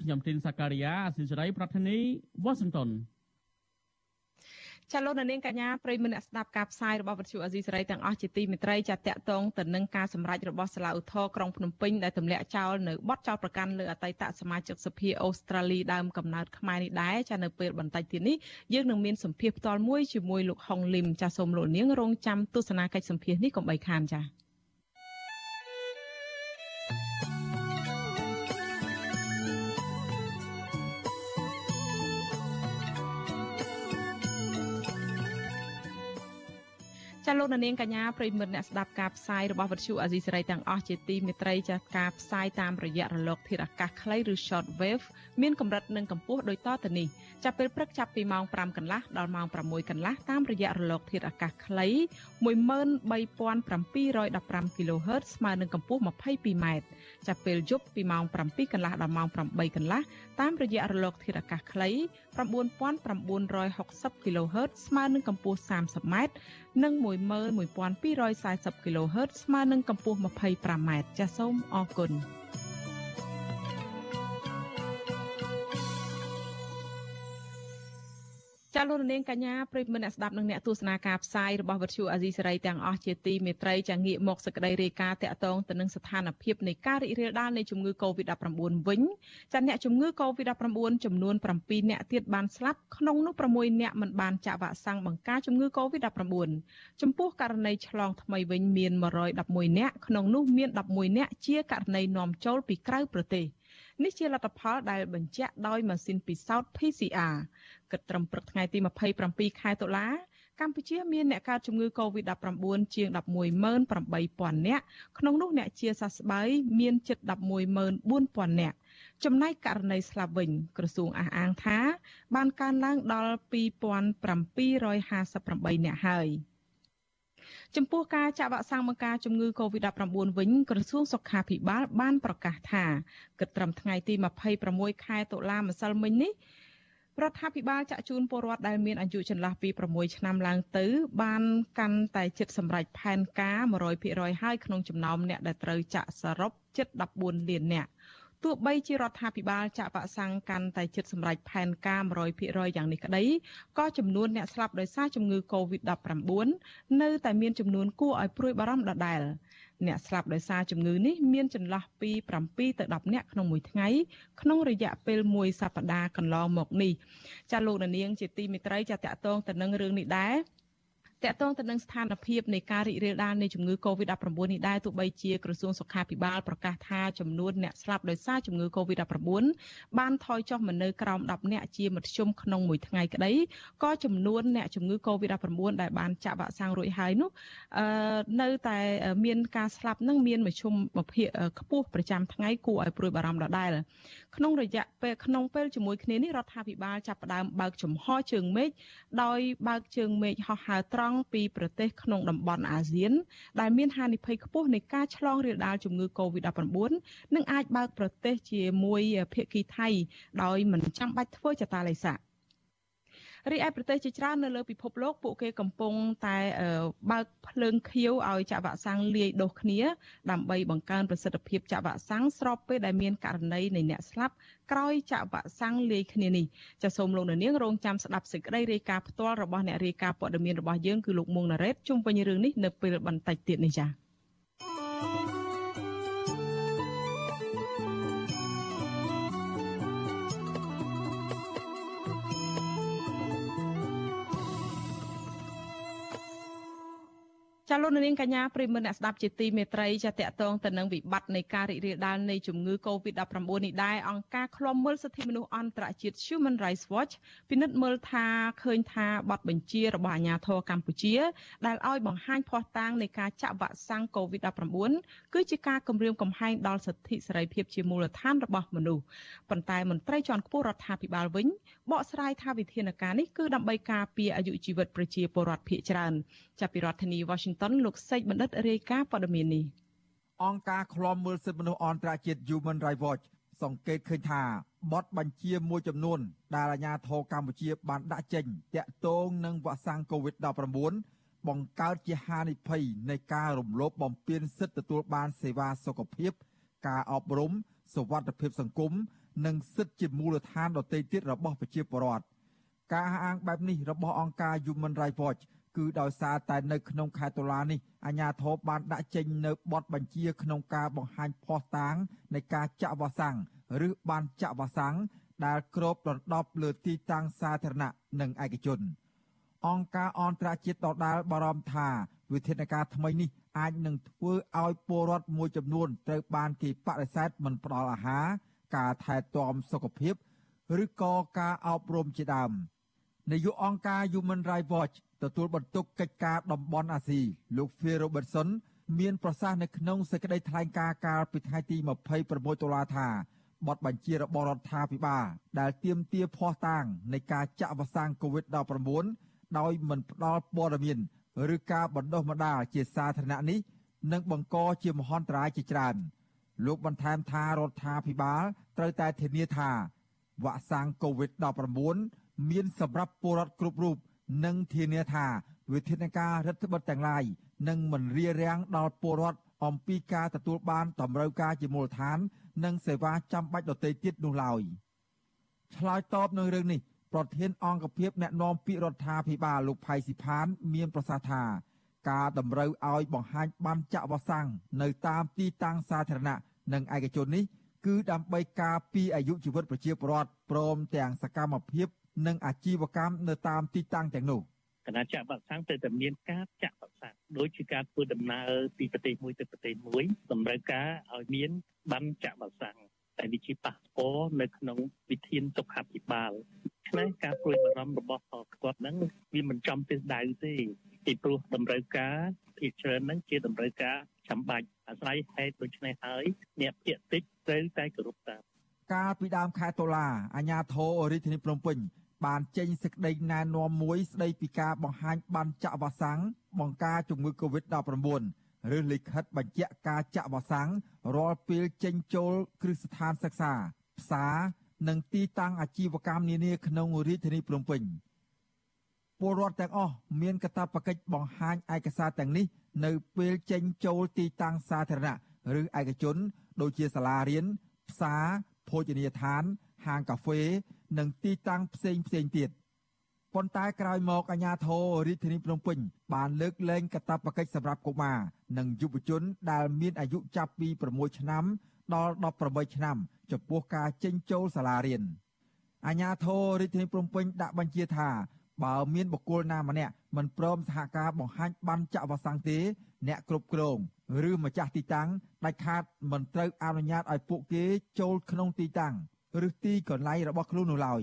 ខ្ញុំទីនសាការីយ៉ាអសិសរីប្រធានីវ៉ាស៊ីនតោន ចាលោកនាងកញ្ញាប្រិយមិត្តអ្នកស្ដាប់ការផ្សាយរបស់វិទ្យុអេស៊ីសេរីទាំងអស់ជាទីមេត្រីចាតកតងទៅនឹងការសម្រេចរបស់សាលាឧទ្ធរក្រុងភ្នំពេញដែលទម្លាក់ចោលនៅបទចោលប្រកាន់លើអតីតសមាជិកសភាអូស្ត្រាលីដើមកំណើតខ្មែរនេះដែរចានៅពេលបន្តិចទៀតនេះយើងនឹងមានសម្ភារផ្ទាល់មួយជាមួយលោកហុងលឹមចាសូមលោកនាងរងចាំទស្សនាកិច្ចសម្ភារនេះកុំបីខានចា លោកនាងកញ្ញាប្រិមិត្តអ្នកស្ដាប់ការផ្សាយរបស់វិទ្យុអាស៊ីសេរីទាំងអស់ជាទីមេត្រីចាការផ្សាយតាមរយៈរលកធាតុអាកាសខ្លីឬ short wave មានកម្រិតនិងកម្ពស់ដូចតទៅនេះចាប់ពេលព្រឹកចាប់ពីម៉ោង5កន្លះដល់ម៉ោង6កន្លះតាមរយៈរលកធាតុអាកាសខ្លី13715 kHz ស្មើនឹងកម្ពស់ 22m ចាប់ពេលយប់ពីម៉ោង7កន្លះដល់ម៉ោង8កន្លះតាមរយៈរលកធាតុអាកាសខ្លី9960 kHz ស្មើនឹងកម្ពស់ 30m និង11240 kHz ស្មើនឹងកម្ពស់ 25m ចាសសូមអរគុណ ចាលោកនាងកញ្ញាប្រិយមិត្តអ្នកស្ដាប់និងអ្នកទស្សនាការផ្សាយរបស់វិទ្យុអាស៊ីសេរីទាំងអស់ជាទីមេត្រីចាងាកមកសេចក្តីរាយការណ៍តាក់ទងទៅនឹងស្ថានភាពនៃការរីករាលដាលនៃជំងឺ Covid-19 វិញចាអ្នកជំងឺ Covid-19 ចំនួន7អ្នកទៀតបានស្លាប់ក្នុងនោះ6អ្នកមិនបានចាក់វ៉ាក់សាំងបង្ការជំងឺ Covid-19 ចំពោះករណីឆ្លងថ្មីវិញមាន111អ្នកក្នុងនោះមាន11អ្នកជាករណីនាំចូលពីក្រៅប្រទេស នេះជាលទ្ធផលដែលបញ្ជាក់ដោយម៉ាស៊ីនពិសោធន៍ PCR គិតត្រឹមព្រឹកថ្ងៃទី27ខែតុលាកម្ពុជាមានអ្នកកើតជំងឺ Covid-19 ជាង118,000នាក់ក្នុងនោះអ្នកជាសះស្បើយមានជិត114,000នាក់ចំណែកករណីស្លាប់វិញក្រសួងអះអាងថា បានកើនឡើងដល់2758នាក់ហើយ ចំពោះការចាក់វ៉ាក់សាំងបង្ការជំងឺ Covid-19 វិញក្រសួងសុខាភិបាលបានប្រកាសថាគិតត្រឹមថ្ងៃទី26ខែតុលាម្សិលមិញនេះរដ្ឋាភិបាលចាក់ជូនពលរដ្ឋដែលមានអាយុចន្លោះពី6ឆ្នាំឡើងទៅបានកាន់តែជិតសម្រេចផែនការ100%ហើយក្នុងចំណោមអ្នកដែលត្រូវចាក់សរុបជិត14លាននាក់ ទោះបីជារដ្ឋាភិបាលចាក់វ៉ាក់សាំងកាន់តែជិតសម្រេចផែនការ100%យ៉ាងនេះក្តីក៏ចំនួនអ្នកស្លាប់ដោយសារជំងឺ Covid-19 នៅតែមានចំនួនគួរឲ្យព្រួយបារម្ភដដែលអ្នកស្លាប់ដោយសារជំងឺនេះមានចន្លោះពី7ទៅ10នាក់ក្នុងមួយថ្ងៃក្នុងរយៈពេលមួយសប្តាហ៍កន្លងមកនេះចាលោកនាងជាទីមេត្រីចាតកតងទៅនឹងរឿងនេះដែរ តកតងទៅនឹងស្ថានភាពនៃការរីករាលដាលនៃជំងឺ Covid-19 នេះដែរទោះបីជាក្រសួងសុខាភិបាលប្រកាសថាចំនួនអ្នកស្លាប់ដោយសារជំងឺ Covid-19 បានថយចុះមកនៅក្រោម10អ្នកជាមធ្យមក្នុងមួយថ្ងៃក្តីក៏ចំនួនអ្នកជំងឺ Covid-19 ដែលបានចាក់វ៉ាក់សាំងរួចហើយនោះនៅតែមានការស្លាប់នឹងមានមធ្យមភាពខ្ពស់ប្រចាំថ្ងៃគួរឲ្យព្រួយបារម្ភដដែលក្នុងរយៈពេលក្នុងពេលជាមួយគ្នានេះរដ្ឋាភិបាលចាប់ផ្ដើមបើកចំហជើងមេឃដោយបើកជើងមេឃហោះហើរត្រង់ពីប្រទេសក្នុងតំបន់អាស៊ាន ដែលមានហានិភ័យខ្ពស់នៃការឆ្លងរាលដាលជំងឺ Covid-19 និងអាចបើកប្រទេសជាមួយភាគីថៃដោយមិនចាំបាច់ធ្វើចតាឡេសា រីឯប្រទេសជាច្រើននៅលើពិភពលោកពួកគេកំពុងតែបើកភ្លើងខៀវឲ្យចាក់វ៉ាក់សាំងលាយដូសគ្នា ដើម្បីបង្កើនប្រសិទ្ធភាពចាក់វ៉ាក់សាំងស្របពេលដែលមានករណីនៃអ្នកស្លាប់ក្រោយចាក់វ៉ាក់សាំងលាយគ្នានេះចាសសូមលោកនាងរងចាំស្ដាប់សេចក្តីរាយការណ៍ផ្ទាល់របស់អ្នករាយការណ៍ព័ត៌មានរបស់យើងគឺលោកមុងណារ៉េតជុំវិញរឿងនេះនៅពេលបន្តិចទៀតនេះចា៎ ចាលោកនាងកញ្ញាប្រិមមអ្នកស្ដាប់ជាទីមេត្រីចាតកតងទៅនឹងវិបត្តិនៃការរីករាលដាលនៃជំងឺ Covid-19 នេះដែរអង្គការឃ្លាំមើលសិទ្ធិមនុស្សអន្តរជាតិ Human Rights Watch ពិនិត្យមើលថាឃើញថាបទបញ្ជារបស់អាជ្ញាធរកម្ពុជា ដែលឲ្យបង្ហាញភស្តុតាងនៃការចាក់វ៉ាក់សាំង Covid-19 គឺជាការគំរាមកំហែងដល់សិទ្ធិសេរីភាពជាមូលដ្ឋានរបស់មនុស្សប៉ុន្តែមន្ត្រីជាន់ខ្ពស់រដ្ឋាភិបាលវិញ បកស្រាយថាវិធានការនេះគឺដើម្បីការពារអាយុជីវិតប្រជាពលរដ្ឋភាគច្រើនចាប់ពីរដ្ឋធានី Washington លោកសេកបណ្ឌិតរាយការណ៍ព័ត៌មាននេះអង្គការឃ្លាំមើលសិទ្ធិមនុស្សអន្តរជាតិ Human Rights Watch សង្កេតឃើញថាបទបញ្ជាមួយចំនួន ដែលអាជ្ញាធរកម្ពុជាបានដាក់ចេញតាក់ទងនឹងវ៉ាក់សាំង COVID-19 បង្កើតជាហានិភ័យនៃការរំលោភបំពានសិទ្ធិទទួលបានសេវាសុខភាព ការអប់រំសុវត្ថិភាពសង្គម និងសិទ្ធិជាមូលដ្ឋានដទៃទៀតរបស់ប្រជាពលរដ្ឋការអះអាងបែបនេះរបស់អង្គការ Human Rights Watch គឺដោយសារតែនៅក្នុងខែតុលានេះអាជ្ញាធរបានដាក់ចេញនៅបទបញ្ជាក្នុងការបង្ហាញភស្តុតាងនៃការចាក់វ៉ាក់សាំងឬបានចាក់វ៉ាក់សាំងដែលគ្របដណ្ដប់លើទីតាំងសាធារណៈនិងឯកជន អង្គការអន្តរជាតិដដាលបារម្ភថាវិធានការថ្មីនេះអាចនឹងធ្វើឲ្យពលរដ្ឋមួយចំនួនត្រូវបានគេបដិសេធមិនផ្ដល់អាហារ ការថែទាំសុខភាពឬក៏ការអប់រំជាដើមនាយកអង្គការ Human Rights Watch ទទួលបន្ទុកកិច្ចការតំបន់អាស៊ីលោក Phil Robertson មានប្រសាសន៍នៅក្នុងសេចក្តីថ្លែងការណ៍កាលពីថ្ងៃទី26តុលាថាបទបញ្ជារបស់រដ្ឋាភិបាលដែលទាមទារភ័ស្តុតាងនៃការចាក់វ៉ាក់សាំង COVID-19 ដោយមិនផ្ដល់ព័ត៌មានឬការបណ្ដុះបណ្ដាលជាសាធារណៈនេះនឹងបង្កជាមហន្តរាយជាច្រើន លោកបន្ថែមថារដ្ឋាភិបាលត្រូវតែធានាថាវ៉ាក់សាំង COVID-19 មានសម្រាប់ពលរដ្ឋគ្រប់រូបនិងធានាថាវិធានការរដ្ឋបិទទាំងឡាយនឹងមិនរារាំងដល់ពលរដ្ឋអំពីការទទួលបានតម្រូវការជាមូលដ្ឋាន និងសេវាចាំបាច់ដទៃទៀតនោះឡើយឆ្លើយតបនឹងរឿងនេះប្រធានអង្គភិបអ្នកណែនាំពាក្យរដ្ឋាភិបាលលោកផៃស៊ីផាន មានប្រសាសន៍ថា ការតម្រូវឲ្យបង្ហាញបានចាក់វ៉ាក់សាំងនៅតាមទីតាំងសាធារណៈ និងឯកជននេះគឺដើម្បីការពារអាយុជីវិតប្រជាពលរដ្ឋព្រមទាំងសកម្មភាព និងអាជីវកម្មនៅតាមទីតាំងទាំងនោះគណៈចាក់វ៉ាក់សាំងទៅតែមានការចាក់វ៉ាក់សាំងដូចជាការធ្វើដំណើរពីប្រទេសមួយទៅប្រទេសមួយតម្រូវការឲ្យមានបានចាក់វ៉ាក់សាំងតែវាជាប៉ាសពតនៅក្នុងវិធានសុខាភិបាលឆ្នេះការព្រួយបារម្ភរបស់គាត់ហ្នឹងវាមិនចំពីដៅទេពីព្រោះតម្រូវការភាគច្រើនហ្នឹងជាតម្រូវការចាំបាច់ អាស្រ័យហេតុដូច្នេះហើយអ្នកភាគតិចត្រូវតែគោរពតាមកាលពីដើមខែតុលាអាជ្ញាធររាជធានីភ្នំពេញបានចេញសេចក្តីណែនាំមួយស្តីពីការបង្ហាញបានចាក់វ៉ាក់សាំងបង្ការជំងឺ Covid-19 ឬលិខិតបញ្ជាក់ការចាក់វ៉ាក់សាំងរាល់ពេលចេញចូលគ្រឹះស្ថានសិក្សា ផ្សារនិងទីតាំងអាជីវកម្មនានាក្នុងរាជធានីភ្នំពេញ ពលរដ្ឋទាំងអស់មានកាតព្វកិច្ចបង្ហាញឯកសារទាំងនេះ នៅពេលចេញចូលទីតាំងសាធារណៈឬឯកជន ដូចជាសាលារៀនផ្សារភោជនីយដ្ឋាន ហាងកាហ្វេ និងទីតាំងផ្សេងផ្សេងទៀតប៉ុន្តែក្រោយមកអាជ្ញាធររាជធានីភ្នំពេញបានលើកលែងកាតព្វកិច្ចសម្រាប់កុមារនិងយុវជនដែលមានអាយុចាប់ពី6ឆ្នាំដល់18ឆ្នាំចំពោះការចេញចូលសាលារៀនអាជ្ញាធររាជធានីភ្នំពេញដាក់បញ្ជាថា បើមានបុគ្គលណាម្នាក់មិនព្រមសហការបង្ហាញបានចាក់វ៉ាក់សាំងទេ អ្នកគ្រប់គ្រងឬម្ចាស់ទីតាំងដាច់ខាតមិនត្រូវអនុញ្ញាតឲ្យពួកគេចូលក្នុងទីតាំងឬទីកន្លែងរបស់ខ្លួននោះឡើយ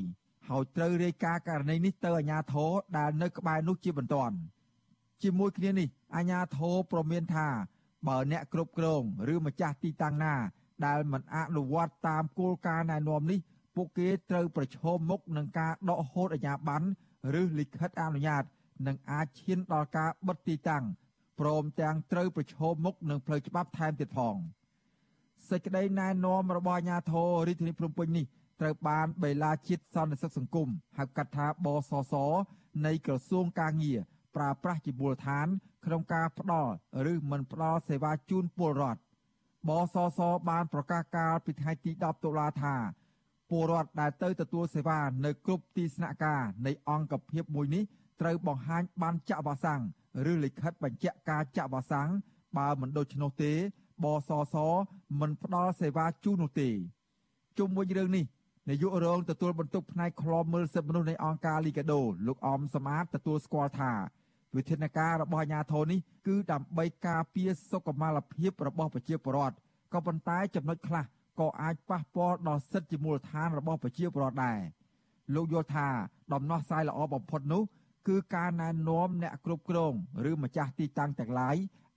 ហើយត្រូវរាយការណ៍ករណីនេះទៅអាជ្ញាធរដែលនៅក្បែរនោះជាបន្ទាន់ជាមួយគ្នានេះអាជ្ញាធរប្រមានថាបើអ្នកគ្រប់គ្រងឬម្ចាស់ទីតាំងណា ដែលមិនអនុវត្តតាមគោលការណ៍ណែនាំនេះ ពួកគេត្រូវប្រឈមមុខនឹងការដកហូតអាជ្ញាប័ណ្ណ ឬលិខិតអនុញ្ញាតនឹងអាចឈានដល់ការបិទទីតាំងព្រមទាំងត្រូវប្រឈមមុខនឹងផ្លូវច្បាប់ថែមទៀតផងសេចក្តីណែនាំរបស់អាជ្ញាធររាជធានីភ្នំពេញនេះត្រូវបានបេឡាជាតិសន្តិសុខសង្គមហៅកាត់ថាបសសនៃក្រសួងកាងារប្រើប្រាស់ជាមូលដ្ឋាន ក្នុងការផ្ដល់ឬមិនផ្ដល់សេវាជូនពលរដ្ឋបសសបានប្រកាសកាលពីថ្ងៃទី10តុលាថា ពលរដ្ឋដែលទៅទទួលសេវានៅគ្រប់ទីស្នាក់ការនៃអង្គភាពមួយនេះត្រូវបង្ហាញបានចាក់វ៉ាក់សាំងឬលិខិតបញ្ជាក់ការចាក់វ៉ាក់សាំងបើមិនដូច្នោះទេបសសមិនផ្ដល់សេវាជូននោះទេជុំវិញរឿងនេះនាយករងទទួលបន្ទុកផ្នែកខ្លមមើលសិទ្ធិមនុស្សនៃអង្គការលីកាដូលោកអមសមាតទទួលស្គាល់ថាវិធានការរបស់អាជ្ញាធរនេះគឺដើម្បីការពារសុខុមាលភាពរបស់ប្រជាពលរដ្ឋក៏ប៉ុន្តែចំណុចខ្លះ ក៏អាចប៉ះពាល់ដល់សិទ្ធិជាមូលដ្ឋានរបស់ប្រជាពលរដ្ឋដែរលោកយល់ថាដំណោះស្រាយល្អបំផុតនោះ គឺការណែនាំអ្នកគ្រប់គ្រងឬម្ចាស់ទីតាំងទាំងឡាយ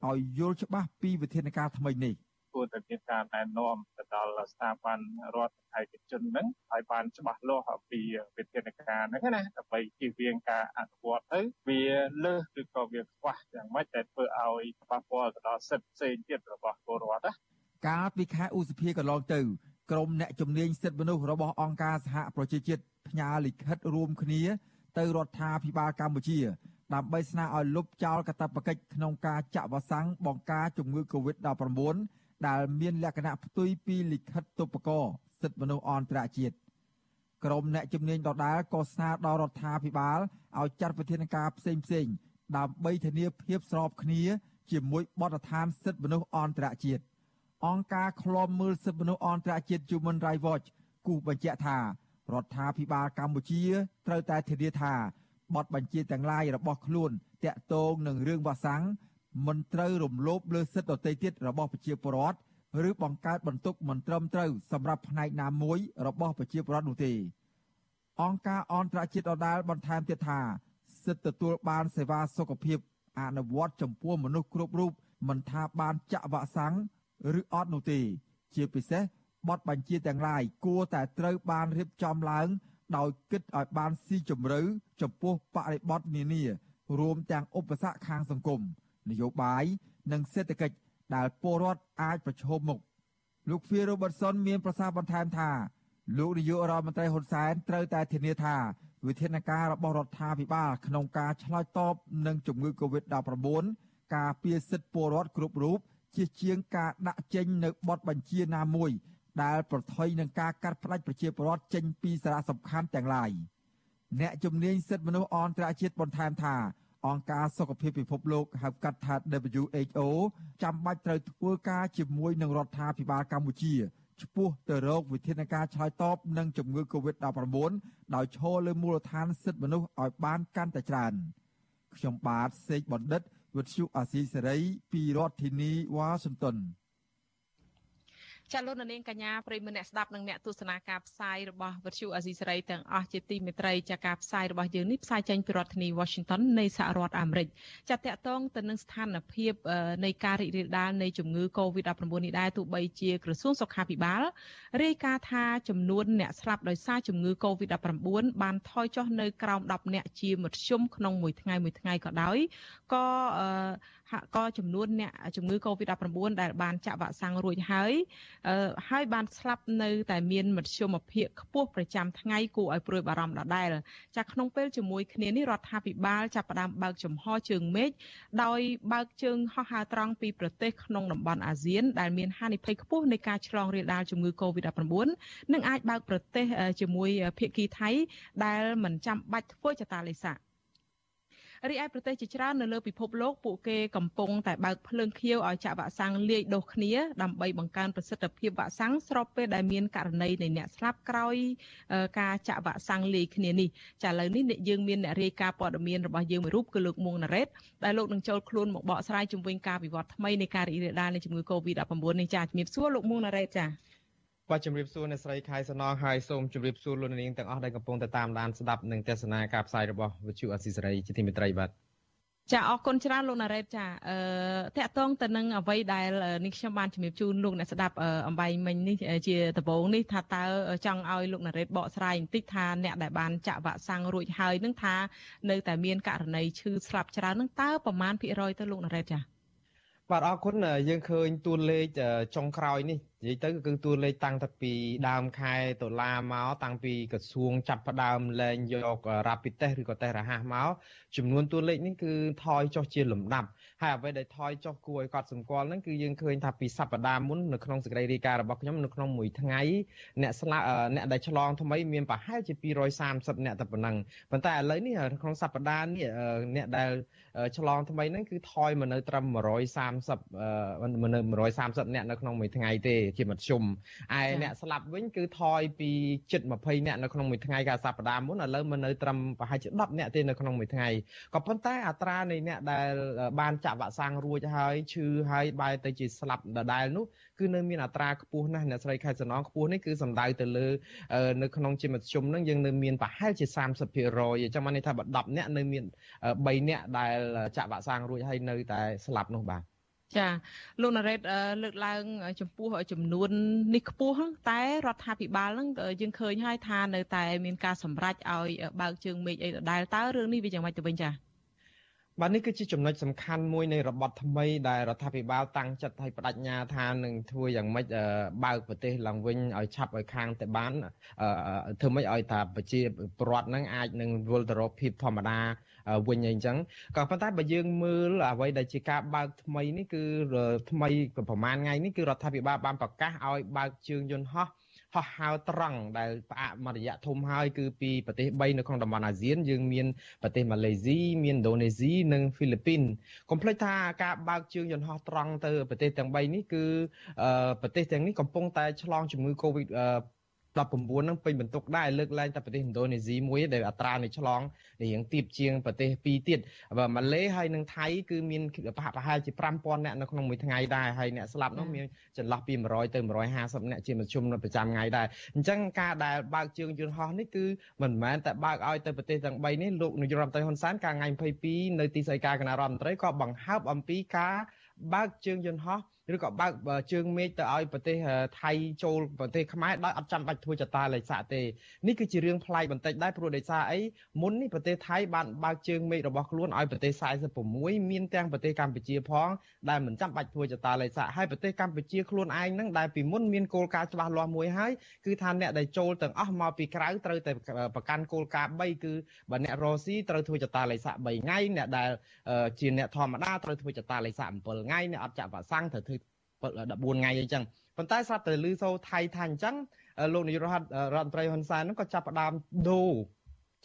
ឲ្យយល់ច្បាស់ពីវិធានការថ្មីនេះគួរតែមានការណែនាំទៅដល់ស្ថាប័នរដ្ឋឯកជនហ្នឹងឲ្យបានច្បាស់លាស់អំពីវិធានការហ្នឹងណាដើម្បីជៀសវាងការអនុវត្តទៅវាលើសឬក៏វាខ្វះយ៉ាងម៉េចដែលធ្វើឲ្យប៉ះពាល់ទៅដល់សិទ្ធិផ្សេងទៀតរបស់ពលរដ្ឋណា កាលពីខែឧសភាកន្លងទៅក្រុមអ្នកជំនាញសិទ្ធិមនុស្សរបស់អង្គការសហប្រជាជាតិផ្ញើលិខិតរួមគ្នា ទៅរដ្ឋាភិបាលកម្ពុជា ដើម្បីស្នើឲ្យលុបចោលកាតព្វកិច្ចក្នុងការចាក់វ៉ាក់សាំងបង្ការជំងឺ Covid-19 ដែលមានលក្ខណៈផ្ទុយពីលិខិតទុបកោសិទ្ធិមនុស្សអន្តរជាតិក្រុមអ្នកជំនាញដដាលក៏ស្នើដល់រដ្ឋាភិបាលឲ្យចាត់វិធានការផ្សេងផ្សេងដើម្បីធានាភាពស្របគ្នា ជាមួយបទដ្ឋានសិទ្ធិមនុស្សអន្តរជាតិ អង្គការឃ្លាំមើលសិទ្ធិមនុស្សអន្តរជាតិ Human Rights Watch គូបញ្ជាក់ថារដ្ឋាភិបាលកម្ពុជាត្រូវតែធានាថាបទបញ្ជាទាំងឡាយរបស់ខ្លួនតាក់ទងនឹងរឿងវ៉ាសាំងមិនត្រូវរំលោភលើសិទ្ធិដទៃទៀតរបស់ប្រជាពលរដ្ឋឬបង្កើតបន្ទុកមិនត្រឹមត្រូវសម្រាប់ផ្នែកណាមួយរបស់ប្រជាពលរដ្ឋនោះទេអង្គការអន្តរជាតិដដាលបន្ថែមទៀតថាសិទ្ធិទទួលបានសេវាសុខភាពអនុវត្តចំពោះមនុស្សគ្រប់រូបមិនថាបានចាក់វ៉ាក់សាំង ឬអត់នោះទេ ជាពិសេសបទបញ្ជាទាំងឡាយគួរតែត្រូវបានរៀបចំឡើង ដោយគិតឲ្យបានស៊ីជម្រៅចំពោះបរិបទនានា រួមទាំងឧបសគ្គខាងសង្គមនយោបាយនិងសេដ្ឋកិច្ចដែលពលរដ្ឋអាចប្រឈមមុខលោក Phil Robertson មានប្រសាសន៍បន្ថែមថាលោកនាយករដ្ឋមន្ត្រីហ៊ុនសែនត្រូវតែធានាថាវិធានការរបស់រដ្ឋាភិបាលក្នុងការឆ្លើយតបនឹងជំងឺ Covid-19 ការពារសិទ្ធិពលរដ្ឋគ្រប់រូប ជាជាងការដាក់ចេញនៅបទបញ្ជាណាមួយដែលប្រថុយនឹងការកាត់ផ្តាច់ប្រជាពលរដ្ឋចេញពីសារៈសំខាន់ទាំងឡាយអ្នកជំនាញសិទ្ធិមនុស្សអន្តរជាតិបន្ថែមថាអង្គការសុខភាពពិភពលោកហៅកាត់ថា WHO ចាំបាច់ត្រូវធ្វើការជាមួយនឹងរដ្ឋាភិបាលកម្ពុជាឆ្ពោះទៅរកវិធានការឆ្លើយតបនឹងជំងឺ Covid-19 ដោយឈរលើមូលដ្ឋានសិទ្ធិមនុស្សឲ្យបានកាន់តែច្រើនខ្ញុំបាទសេកបណ្ឌិត វិទ្យុអាស៊ីសេរីពីរដ្ឋធានីវ៉ាស៊ីនតោន ចាលោកនាងកញ្ញាប្រិមមអ្នកស្ដាប់និងអ្នកទស្សនាការផ្សាយរបស់វិទ្យុអាស៊ីសេរីទាំងអស់ជាទីមេត្រីចាការផ្សាយរបស់យើងនេះផ្សាយចេញពីរដ្ឋធានី Washington នៃសហរដ្ឋអាមេរិកចាតកតងទៅនឹងស្ថានភាពនៃការរីករាលដាលនៃជំងឺ Covid-19 នេះដែរទោះបីជាក្រសួងសុខាភិបាលរាយការណ៍ថាចំនួនអ្នកស្លាប់ដោយសារជំងឺ Covid-19 បានថយចុះនៅក្រោម10អ្នកជាមធ្យមក្នុងមួយថ្ងៃមួយថ្ងៃក៏ដោយក៏ ហាក់ក៏ចំនួនអ្នកជំងឺ Covid-19 ដែលបានចាក់វ៉ាក់សាំងរួចហើយហើយបានស្លាប់នៅតែមានមធ្យមភាពខ្ពស់ប្រចាំថ្ងៃគួរឲ្យព្រួយបារម្ភដដែលចាក្នុងពេលជាមួយគ្នានេះរដ្ឋាភិបាលចាប់ផ្ដើមបើកចំហជើងមេឃដោយបើកជើងហោះហើរត្រង់ពីប្រទេសក្នុងតំបន់អាស៊ាន ដែលមានហានិភ័យខ្ពស់នៃការឆ្លងរាលដាលជំងឺ Covid-19 និងអាចបើកប្រទេសជាមួយភាគីថៃដែលមិនចាំបាច់ធ្វើចតាឡេសា រីឯប្រទេសជាច្រើននៅលើពិភពលោកពួកគេកំពុងតែបើកភ្លើងខៀវឲ្យចាក់វ៉ាក់សាំងលាយដូសគ្នាដើម្បីបង្កើនប្រសិទ្ធភាពវ៉ាក់សាំងស្របពេលដែលមានករណីនៃអ្នកស្លាប់ក្រោយការចាក់វ៉ាក់សាំងលាយគ្នានេះចាឥឡូវនេះយើងមានអ្នករាយការណ៍ព័ត៌មានរបស់យើងមួយរូបគឺលោកមួងណារ៉េតដែលលោកនឹងចូលខ្លួនមកបកស្រាយជំវិញការវិវត្តថ្មីនៃការរីករាលដាលនៃជំងឺ Covid-19 នេះចាជំរាបសួរលោកមួងណារ៉េតចា បាទជំរាបសួរអ្នកស្រីខៃសណងហើយសូមជម្រាបសួរលោកនាងទាំងអស់ដែលកំពុងតែតាមដានស្ដាប់និងទស្សនាការផ្សាយរបស់វិទ្យុអស៊ីសេរីជាទីមេត្រីបាទចាអរគុណច្រើនលោកណារ៉េតចាអឺតកតងទៅនឹងអ្វីដែលនេះខ្ញុំបានជំរាបជូនលោកអ្នកស្ដាប់អំបីមិញនេះជាដំបូងនេះថាតើចង់ឲ្យលោកណារ៉េតបកស្រាយបន្តិចថាអ្នកដែលបានចាក់វ៉ាក់សាំងរួចហើយនឹងថានៅតែមានករណីឈឺស្លាប់ច្រើននឹងតើប្រមាណភាគរយទៅលោកណារ៉េតចាបាទអរគុណយើងឃើញតួលេខចុងក្រោយនេះ និយាយទៅគឺតួលេខតាំងតែពីដើមខែតុលាមកតាំងពីក្រសួងចាប់ផ្ដើមលែងយក rapid test ឬក៏ test រហ័សមកចំនួនតួលេខនេះគឺថយចុះជាលំដាប់ហើយអ្វីដែលថយចុះគួរឲ្យកត់សម្គាល់ហ្នឹងគឺយើងឃើញថាពីសប្តាហ៍មុននៅក្នុងសេចក្តីរាយការណ៍របស់ខ្ញុំនៅក្នុងមួយថ្ងៃអ្នកស្លាប់អ្នកដែលឆ្លងថ្មីមានប្រហែលជា230អ្នកតែប៉ុណ្ណឹងប៉ុន្តែឥឡូវនេះក្នុងសប្តាហ៍នេះអ្នកដែលឆ្លងថ្មីហ្នឹងគឺថយមកនៅត្រឹម130នៅ130អ្នកនៅក្នុងមួយថ្ងៃទេជាមធ្យមឯអ្នកស្លាប់វិញគឺថយពីជិត20អ្នកនៅក្នុងមួយថ្ងៃកាលសប្តាហ៍មុនឥឡូវមកនៅត្រឹមប្រហែលជា10អ្នកទេនៅក្នុងមួយថ្ងៃក៏ប៉ុន្តែអត្រានៃអ្នកដែលបានចាក់វ៉ាក់សាំងរួចហើយឈឺហើយបែរទៅជាស្លាប់ដដែលនោះគឺនៅមានអត្រាខ្ពស់ណាស់អ្នកស្រីខែសំណងខ្ពស់នេះគឺសំដៅទៅលើនៅក្នុងជាមធ្យមហ្នឹងយើងនៅមានប្រហែលជា30%អញ្ចឹងបានន័យថាបើ10នាក់នៅមាន3នាក់ដែលចាក់វ៉ាក់សាំងរួចហើយនៅតែស្លាប់នោះបាទ ចាលោកណារ៉េតលើកឡើង ចំពោះចំនួននេះខ្ពស់តែរដ្ឋាភិបាលហ្នឹងយើងឃើញហើយថានៅតែមានការសម្រេចឲ្យបើកជើងមេឃអីដដែលតើរឿងនេះវាយ៉ាងម៉េចទៅវិញចាបាទនេះគឺជាចំណុចសំខាន់មួយនៃរបបថ្មីដែលរដ្ឋាភិបាលតាំងចិត្តឲ្យបដិញ្ញាថានឹងធ្វើយ៉ាងម៉េចបើកប្រទេសឡើងវិញឲ្យឆាប់ឲ្យខាងតែបានធ្វើម៉េចឲ្យថាប្រជាពលរដ្ឋនឹងអាចនឹងវិលទៅរកភាពធម្មតា វិញអីចឹងក៏ប៉ុន្តែបើយើងមើលអ្វីដែលជាការបើកថ្មីនេះគឺថ្មីប្រហែលថ្ងៃនេះគឺរដ្ឋាភិបាលបានប្រកាសឲ្យបើកជើងយន្តហោះហោះហើរត្រង់ដែលផ្អាកមួយរយៈធំហើយគឺពីប្រទេស3នៅក្នុងតំបន់អាស៊ានយើងមានប្រទេសម៉ាឡេស៊ីមានឥណ្ឌូនេស៊ីនិងហ្វីលីពីនកុំភ្លេចថាការបើកជើងយន្តហោះត្រង់ទៅប្រទេសទាំង3នេះគឺប្រទេសទាំងនេះកំពុងតែឆ្លងជំងឺ Covid 19នឹងពេញបន្ទុកដែរលើកឡើងតែប្រទេសឥណ្ឌូនេស៊ីមួយដែលអត្រានៃឆ្លងរៀងទៀបជាងប្រទេសពីរទៀតបើម៉ាឡេហើយនិងថៃគឺមានប្រហាក់ប្រហែលជា5000នាក់នៅក្នុងមួយថ្ងៃដែរហើយអ្នកស្លាប់នោះមានចន្លោះពី100ទៅ150នាក់ជាមធ្យមនៅប្រចាំថ្ងៃដែរអញ្ចឹងការដែលបើកជើងយន្តហោះនេះគឺមិនមែនតែបើកឲ្យទៅប្រទេសទាំង3នេះលោកនាយរដ្ឋមន្ត្រីហ៊ុនសែនកាលថ្ងៃ22នៅទីស្តីការគណៈរដ្ឋមន្ត្រីក៏បង្ហើបអំពីការបើកជើងយន្តហោះ ឬក៏បើកជើងមេឃទៅឲ្យប្រទេសថៃចូលប្រទេសខ្មែរដោយអត់ចាំបាច់ធ្វើចតាលេខសាកទេនេះគឺជារឿងប្លែកបន្តិចដែរព្រោះដោយសារអីមុននេះប្រទេសថៃបានបើកជើងមេឃរបស់ខ្លួនឲ្យប្រទេស46មានទាំងប្រទេសកម្ពុជាផងដែលមិនចាំបាច់ធ្វើចតាលេខសាកហើយប្រទេសកម្ពុជាខ្លួនឯងនឹងដែលពីមុនមានគោលការណ៍ច្បាស់លាស់មួយហើយគឺថាអ្នកដែលចូលទាំងអស់មកពីក្រៅត្រូវតែប្រកាន់គោលការណ៍3គឺបើអ្នករស៊ីត្រូវធ្វើចតាលេខសាក3ថ្ងៃអ្នកដែលជាអ្នកធម្មតាត្រូវធ្វើចតាលេខសាក7ថ្ងៃអ្នកអត់ចាក់វ៉ាក់សាំងត្រូវធ្វើ 14ថ្ងៃអីចឹងប៉ុន្តែស្រាប់តែលឺសូថៃថាអញ្ចឹងលោកនាយករដ្ឋរដ្ឋមន្ត្រីហ៊ុនសែនហ្នឹងក៏ចាប់ផ្ដើមដូរ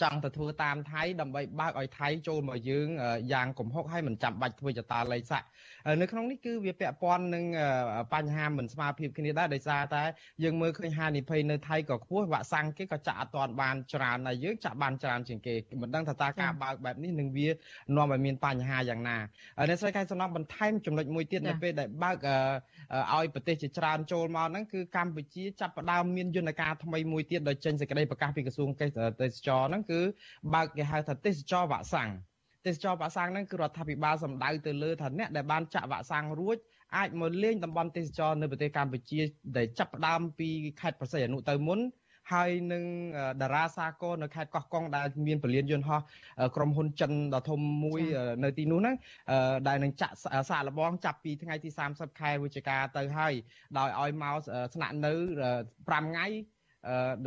ចង់ទៅធ្វើតាមថៃដើម្បីបើកឲ្យថៃចូលមកយើងយ៉ាងកំហុកហើយមិនចាំបាច់ធ្វើចតាលេខសាក់នៅក្នុងនេះគឺវាពាក់ព័ន្ធនឹងបញ្ហាមិនស្មារភាពគ្នាដែរដោយសារតែយើងមើលឃើញហានិភ័យនៅថៃក៏ខ្ពស់វ៉ាក់សាំងគេក៏ចាក់អត់ទាន់បានច្រើនហើយយើងចាក់បានច្រើនជាងគេមិនដឹងថាតើការបើកបែបនេះនឹងវានាំឲ្យមានបញ្ហាយ៉ាងណាអ្នកស្រីកែសំណងបន្ថែមចំណុចមួយទៀតនៅពេលដែលបើកឲ្យប្រទេសជាច្រើនចូលមកហ្នឹងគឺកម្ពុជាចាប់ផ្ដើមមានយន្តការថ្មីមួយទៀតដោយចេញសេចក្តីប្រកាសពីក្រសួងទេសចរហ្នឹងគឺបើកគេហៅថាទេសចរវ៉ាក់សាំងទេសចរវ៉ាក់សាំងហ្នឹងគឺរដ្ឋាភិបាលសម្ដៅទៅលើថាអ្នកដែលបានចាក់វ៉ាក់សាំងរួចអាចមកលេងតំបន់ទេសចរនៅប្រទេសកម្ពុជាដែលចាប់ផ្ដើមពីខេត្តប្រសិទ្ធអនុទៅមុនហើយនឹងតារាសាគរនៅខេត្តកោះកុងដែលមានពលានយន្តហោះក្រុមហ៊ុនចិនដ៏ធំមួយនៅទីនោះហ្នឹងដែលនឹងចាក់សាកល្បងចាប់ពីថ្ងៃទី30ខែវិច្ឆិកាទៅហើយដោយឲ្យមកស្នាក់នៅ5ថ្ងៃ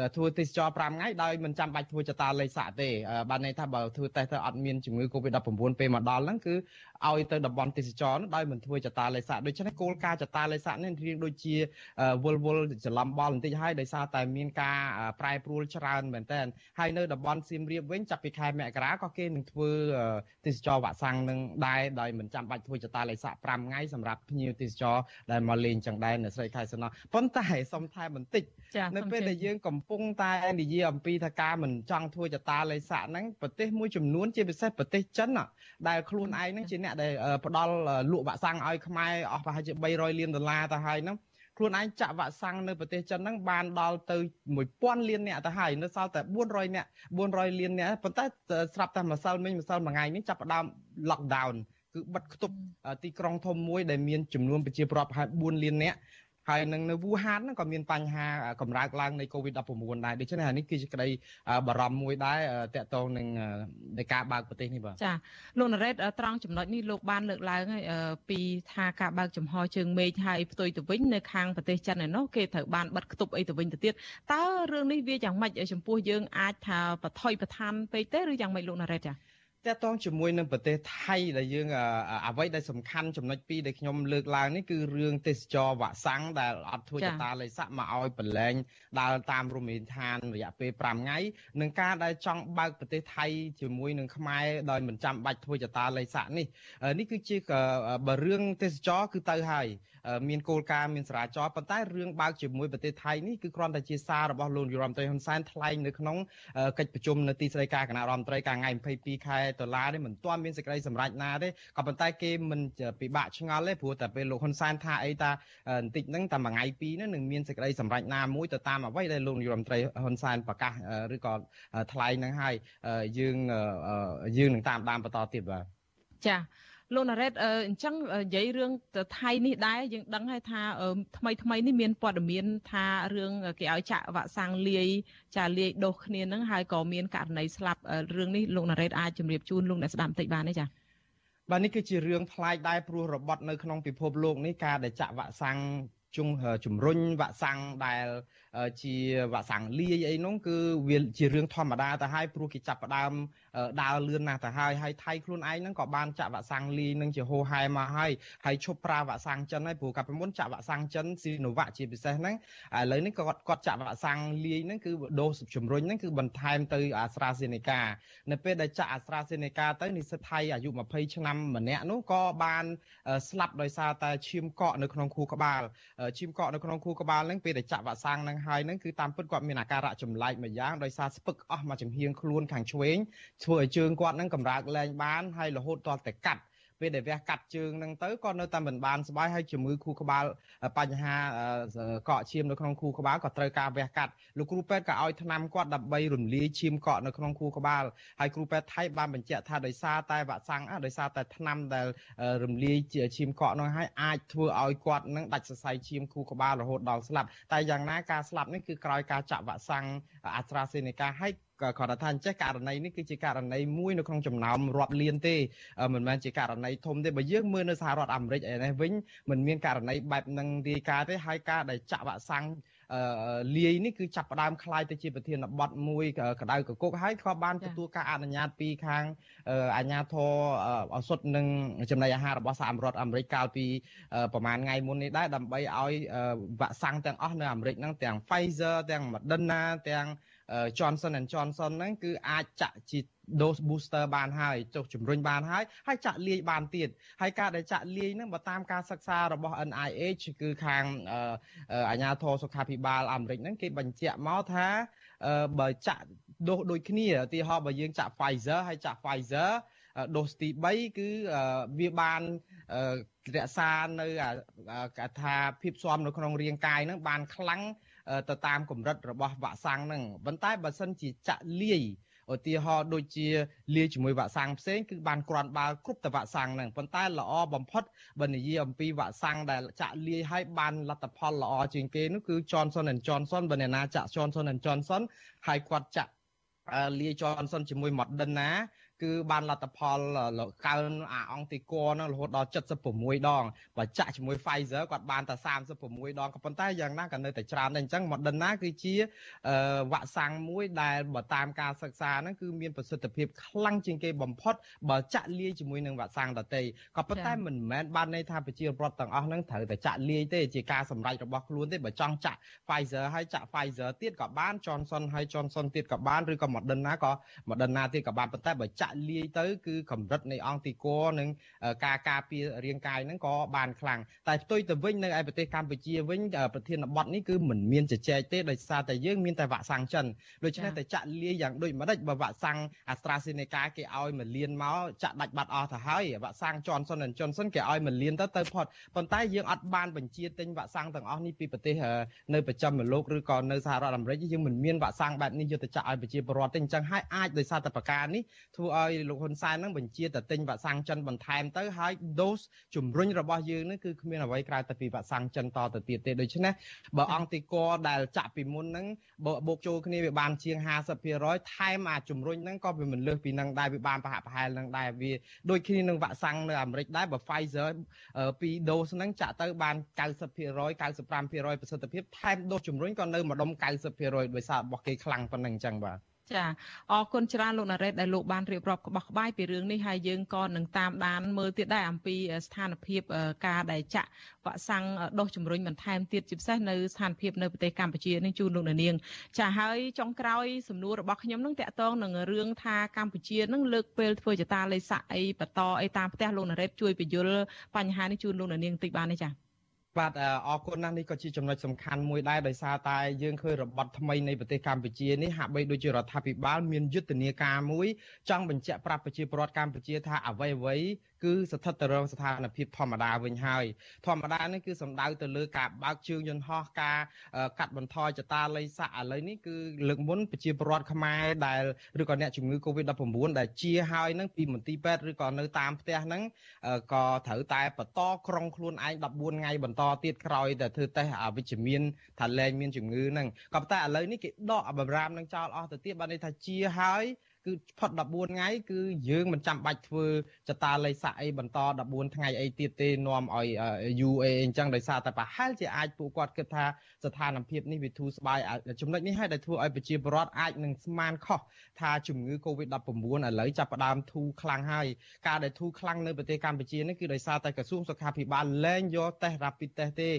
ដែលធ្វើទេសចរ5ថ្ងៃដោយមិនចាំបាច់ធ្វើចតាលេខសាក់ទេបានន័យថាបើធ្វើតេស្តទៅអត់មានជំងឺ Covid-19 ពេលមកដល់ហ្នឹងគឺឲ្យទៅតំបន់ទេសចរនោះដោយមិនធ្វើចតាលេខសាក់ដូច្នេះគោលការណ៍ចតាលេខសាក់នេះរៀងដូចជាវល់វល់ច្រឡំបល់បន្តិចហើយដោយសារតែមានការប្រែប្រួលច្រើនមែនតើហើយនៅតំបន់សៀមរាបវិញចាប់ពីខែមករាក៏គេនឹងធ្វើទេសចរវ៉ាក់សាំងនឹងដែរដោយមិនចាំបាច់ធ្វើចតាលេខសាក់5ថ្ងៃសម្រាប់ភ្ញៀវទេសចរដែលមកលេងចឹងដែរនៅស្រីខែសំណោះប៉ុន្តែសុំថែមបន្តិចនៅពេលដែលយើងកំពុងតែនិយាយអំពីថាការមិនចង់ធ្វើចតាលេខសាក់ហ្នឹងប្រទេសមួយចំនួនជាពិសេសប្រទេសចិនដែលខ្លួនឯងហ្នឹងជាអ្នកដែលផ្ដល់លក់វ៉ាក់សាំងឲ្យខ្មែរអស់ប្រហែលជា300លានដុល្លារទៅហើយហ្នឹងខ្លួនឯងចាក់វ៉ាក់សាំងនៅប្រទេសចិនហ្នឹងបានដល់ទៅ1000លានអ្នកទៅហើយនៅសល់តែ400អ្នក400លានអ្នកប៉ុន្តែស្រាប់តែម្សិលមិញម្សិលមួយថ្ងៃនេះចាប់ផ្ដើម lockdown គឺបិទគប់ទីក្រុងធំមួយដែលមានចំនួនប្រជាពលរដ្ឋប្រហែល4លានអ្នក ហើយនឹងនៅវូហានហ្នឹងក៏មានបញ្ហាកម្រើកឡើងនៃ COVID-19 ដែរដូច្នេះអានេះគឺជាក្តីបារម្ភមួយដែរតកតងនឹងនៃការបើកប្រទេសនេះបាទចាលោកណារ៉េតត្រង់ចំណុចនេះលោកបានលើកឡើងហើយពីថាការបើកចំហជើងមេឃហើយផ្ទុយទៅវិញនៅខាងប្រទេសចិនឯណោះគេត្រូវបានបិទគប់អីទៅវិញទៅទៀតតើរឿងនេះវាយ៉ាងម៉េចចំពោះយើងអាចថាបថុយប្រឋានពេកទេឬយ៉ាងម៉េចលោកណារ៉េតចា តកតងជាមួយនឹងប្រទេសថៃដែលយើងអ្វីដែលសំខាន់ចំណុចពីរដែលខ្ញុំលើកឡើងនេះគឺរឿងទេសចរវ៉ាក់សាំងដែលអត់ធ្វើចតាលេខសាក់មកឲ្យប្រឡែងដើរតាមរមណីយដ្ឋានរយៈពេល5ថ្ងៃនិងការដែលចង់បើកប្រទេសថៃជាមួយនឹងខ្មែរដោយមិនចាំបាច់ធ្វើចតាលេខសាក់នេះនេះគឺជាបើរឿងទេសចរគឺទៅហើយមានគោលការណ៍មានចរាចរណ៍ប៉ុន្តែរឿងបើកជាមួយប្រទេសថៃនេះគឺគ្រាន់តែជាសាររបស់លោកនាយរដ្ឋមន្ត្រីហ៊ុនសែនថ្លែងនៅក្នុងកិច្ចប្រជុំនៅទីស្តីការគណៈរដ្ឋមន្ត្រីកាលថ្ងៃ22ខែតុលានេះមិនទាន់មានសេចក្តីសម្រេចណាទេក៏ប៉ុន្តែគេមិនពិបាកឆ្ងល់ទេព្រោះតែពេលលោកហ៊ុនសែនថាអីតាបន្តិចហ្នឹងតែមួយថ្ងៃពីរហ្នឹងនឹងមានសេចក្តីសម្រេចណាមួយទៅតាមអ្វីដែលលោកនាយរដ្ឋមន្ត្រីហ៊ុនសែនប្រកាសឬក៏ថ្លែងហ្នឹងហើយយើងយើងនឹងតាមដានបន្តទៀតបាទចា៎ លោកណារ៉េតអញ្ចឹងនិយាយរឿងថៃនេះដែរយើងដឹងហើយថាថ្មីថ្មីនេះមានព័ត៌មានថារឿងគេឲ្យចាក់វ៉ាក់សាំងលាយចាលាយដូសគ្នានឹងហើយក៏មានករណីស្លាប់រឿងនេះលោកណារ៉េតអាចជម្រាបជូនលោកអ្នកស្ដាប់បន្តិចបានទេចាបាទនេះគឺជារឿងប្លែកដែរព្រោះរបត់នៅក្នុងពិភពលោកនេះការដែលចាក់វ៉ាក់សាំងជងជំរុញវ៉ាក់សាំងដែលជាវ៉ាក់សាំងលាយអីនោះគឺវាជារឿងធម្មតាទៅហើយព្រោះគេចាប់ផ្ដើមដើរលឿនណាស់ទៅហើយហើយថៃខ្លួនឯងហ្នឹងក៏បានចាក់វ៉ាក់សាំងលីនឹងជាហូហែមកហើយហើយឈប់ប្រើវ៉ាក់សាំងចិនហើយព្រោះកាលពីមុនចាក់វ៉ាក់សាំងចិនស៊ីណូវ៉ាក់ជាពិសេសហ្នឹងឥឡូវនេះគាត់គាត់ចាក់វ៉ាក់សាំងលីហ្នឹងគឺដូសជំរុញហ្នឹងគឺបន្ថែមទៅអាស្ត្រាសេនេកានៅពេលដែលចាក់អាស្ត្រាសេនេកាទៅនិស្សិតថៃអាយុ20ឆ្នាំម្នាក់នោះក៏បានស្លាប់ដោយសារតែឈាមកកនៅក្នុងខួរក្បាលឈាមកកនៅក្នុងខួរក្បាលហ្នឹងពេលដែលចាក់វ៉ាក់សាំងហ្នឹងហើយហ្នឹងគឺតាមពិតគាត់មានអាការៈចម្លែកមួយយ៉ាងដោយសារស្ពឹកអស់មកចំហៀងខ្លួនខាងឆ្វេងធ្វើឲ្យជើងគាត់នឹងកម្រើកលែងបានហើយរហូតដល់តែកាត់ ពេលដែលវះកាត់ជើងហ្នឹងទៅក៏នៅតែមិនបានស្បាយហើយជំងឺខួរក្បាលបញ្ហាកកឈាមនៅក្នុងខួរក្បាលក៏ត្រូវការវះកាត់លោកគ្រូពេទ្យក៏ឲ្យថ្នាំគាត់ដើម្បីរំលាយឈាមកកនៅក្នុងខួរក្បាលហើយគ្រូពេទ្យថៃបានបញ្ជាក់ថាដោយសារតែវ៉ាក់សាំងដោយសារតែថ្នាំដែលរំលាយឈាមកកនោះហើយអាចធ្វើឲ្យគាត់នឹងដាច់សរសៃឈាមខួរក្បាលរហូតដល់ស្លាប់តែយ៉ាងណាការស្លាប់នេះគឺក្រោយការចាក់វ៉ាក់សាំងអាស្ត្រាសេនេកាហើយ ក៏គាត់ថាអញ្ចេះករណីនេះគឺជាករណីមួយនៅក្នុងចំណោមរាប់លានទេមិនមែនជាករណីធំទេបើយើងមើលនៅសហរដ្ឋអាមេរិកឯនេះវិញមិនមានករណីបែបនឹងរាយការណ៍ទេហើយការដែលចាក់វ៉ាក់សាំងអឺលាយនេះគឺចាប់ផ្ដើមคลายទៅជាប្រធានបទមួយកដៅកគុកហើយក៏បានទទួលការអនុញ្ញាតពីខាងអាជ្ញាធរឱសថនិងចំណីអាហាររបស់សហរដ្ឋអាមេរិកកាលពីប្រហែលថ្ងៃមុននេះដែរដើម្បីឲ្យវ៉ាក់សាំងទាំងអស់នៅអាមេរិកហ្នឹងទាំង Pfizer ទាំង Moderna ទាំង Johnson Johnson ហ្នឹងគឺអាចចាក់ជា dose booster បានហើយចុះជំរុញបានហើយហើយចាក់លាយបានទៀតហើយការដែលចាក់លាយហ្នឹងបើតាមការសិក្សារបស់ NIH គឺខាងអាជ្ញាធរសុខាភិបាលអាមេរិកហ្នឹងគេបញ្ជាក់មកថាបើចាក់ដូសដូចគ្នាឧទាហរណ៍បើយើងចាក់ Pfizer ហើយចាក់ Pfizer ដូសទី3គឺវាបានរក្សានៅកថាភាពស៊ាំនៅក្នុងរាងកាយហ្នឹងបានខ្លាំង ទៅតាមកម្រិតរបស់វ៉ាក់សាំងហ្នឹងប៉ុន្តែបើសិនជាចាក់លាយឧទាហរណ៍ដូចជាលាយជាមួយវ៉ាក់សាំងផ្សេងគឺបានក្រាន់បើគ្រប់ទៅវ៉ាក់សាំងហ្នឹងប៉ុន្តែល្អបំផុតបើនិយាយអំពីវ៉ាក់សាំងដែលចាក់លាយឲ្យបានលទ្ធផលល្អជាងគេនោះគឺ Johnson Johnson បើអ្នកណាចាក់ Johnson Johnson ហើយគាត់ចាក់លាយ Johnson ជាមួយ Moderna គឺបានលទ្ធផលកើនអាអង់ទីកហ្នឹងរហូតដល់76ដងបើចាក់ជាមួយ Pfizer គាត់បានតែ36ដងក៏ប៉ុន្តែយ៉ាងណាក៏នៅតែច្រើនដែរអញ្ចឹង Moderna គឺជាវ៉ាក់សាំងមួយដែលបើតាមការសិក្សាហ្នឹងគឺមានប្រសិទ្ធភាពខ្លាំងជាងគេបំផុតបើចាក់លាយជាមួយនឹងវ៉ាក់សាំងដទៃក៏ប៉ុន្តែមិនមែនបានន័យថាប្រជាពលរដ្ឋទាំងអស់ហ្នឹងត្រូវតែចាក់លាយទេជាការសម្រេចរបស់ខ្លួនទេបើចង់ចាក់ Pfizer ហើយចាក់ Pfizer ទៀតក៏បាន Johnson ហើយ Johnson ទៀតក៏បានឬក៏ Moderna ក៏ Moderna ទៀតក៏បានប៉ុន្តែបើចាក់ចាក់លាយទៅគឺកម្រិតនៃអង្គទីកនិងការការពាររាងកាយហ្នឹងក៏បានខ្លាំងតែផ្ទុយទៅវិញនៅឯប្រទេសកម្ពុជាវិញប្រធានបទនេះគឺមិនមានជជែកទេដោយសារតែយើងមានតែវ៉ាក់សាំងចិនដូច្នេះតែចាក់លាយយ៉ាងដូចម្ដេចបើវ៉ាក់សាំង AstraZeneca គេឲ្យមួយលានមកចាក់ដាច់បាត់អស់ទៅហើយវ៉ាក់សាំង Johnson Johnson គេឲ្យមួយលានទៅទៅផុតប៉ុន្តែយើងអត់បានបញ្ជាទិញវ៉ាក់សាំងទាំងអស់នេះពីប្រទេសនៅប្រចាំលោកឬក៏នៅសហរដ្ឋអាមេរិកយើងមិនមានវ៉ាក់សាំងបែបនេះយកទៅចាក់ឲ្យប្រជាពលរដ្ឋទេអញ្ចឹងហើយអាចដោយសារតែប្រការនេះធ្វើឲ្យលោកហ៊ុនសែននឹងបញ្ជាទៅទិញវ៉ាក់សាំងចិនបន្ថែមទៅហើយដូសជំរុញរបស់យើងនេះគឺគ្មានអ្វីក្រៅតែពីវ៉ាក់សាំងចិនតទៅទៀតទេដូច្នេះបើអង្គទីកដែលចាក់ពីមុនហ្នឹងបើបូកចូលគ្នាវាបានជាង50%ថែមអាជំរុញហ្នឹងក៏វាមិនលើសពីនឹងដែរវាបានប្រហាក់ប្រហែលនឹងដែរវាដូចគ្នានឹងវ៉ាក់សាំងនៅអាមេរិកដែរបើ Pfizer ពីដូសហ្នឹងចាក់ទៅបាន90% 95%ប្រសិទ្ធភាពថែមដូសជំរុញក៏នៅម្ដុំ90%ដោយសាររបស់គេខ្លាំងប៉ុណ្ណឹងអញ្ចឹងបាទ ចាអរគុណច្រើនលោកណារ៉េតដែលលោកបានរៀបរាប់ក្បោះក្បាយពីរឿងនេះហើយយើងក៏នឹងតាមដានមើលទៀតដែរអំពីស្ថានភាពការដែលចាក់វ៉ាក់សាំងដុសជំរុញបន្ថែមទៀតជាពិសេសនៅស្ថានភាពនៅប្រទេសកម្ពុជានេះជូនលោកនាង ចាហើយចុងក្រោយសំណួររបស់ខ្ញុំនឹងតកតងនឹងរឿងថាកម្ពុជានឹងលើកពេលធ្វើចតាលេខស័កអីបន្តអីតាមផ្ទះលោកណារ៉េតជួយបញ្យលបញ្ហានេះជូនលោកនាងបន្តិចបានទេចា បាទអរគុណណាស់នេះក៏ជាចំណុចសំខាន់មួយដែរដោយសារតែយើងឃើញរបបថ្មីនៃប្រទេសកម្ពុជានេះហាក់បីដូចជារដ្ឋាភិបាលមានយុទ្ធនាការមួយចង់បញ្ជាក់ប្រាប់ប្រជាពលរដ្ឋកម្ពុជាថាអ្វីអ្វី គឺស្ថិតទៅរងស្ថានភាពធម្មតាវិញហើយធម្មតានេះគឺសំដៅទៅលើការបើកជើងយន្តហោះការកាត់បន្ថយចតាល័យស័កឥឡូវនេះគឺលើកមុនប្រជាពលរដ្ឋខ្មែរដែលឬក៏អ្នកជំងឺ Covid-19 ដែលជាហើយនឹងពីមន្ទីរពេទ្យឬក៏នៅតាមផ្ទះហ្នឹងក៏ត្រូវតែបន្តក្រុងខ្លួនឯង14ថ្ងៃបន្តទៀតក្រោយតែធ្វើតេស្តអវិជ្ជមានថាលែងមានជំងឺហ្នឹងក៏ប៉ុន្តែឥឡូវនេះគេដកបំរាមនឹងចោលអស់ទៅទៀតបានន័យថាជាហើយ គឺគឺផុត14ថ្ងៃគឺយើងមិនចាំបាច់ធ្វើចតាលេខសាក់អីបន្ត14ថ្ងៃអីទៀតទេនាំឲ្យយូរអីអញ្ចឹងដោយសារតែប្រហែលជាអាចពួកគាត់គិតថាស្ថានភាពនេះវាធូរស្បើយចំណុចនេះហើយដែលធ្វើឲ្យប្រជាពលរដ្ឋអាចនឹងស្មានខុសថាជំងឺ Covid-19 ឥឡូវចាប់ផ្ដើមធូរខ្លាំងហើយការដែលធូរខ្លាំងនៅប្រទេសកម្ពុជានេះគឺដោយសារតែក្រសួងសុខាភិបាលលែងយកតេស្ត rapid test ទេ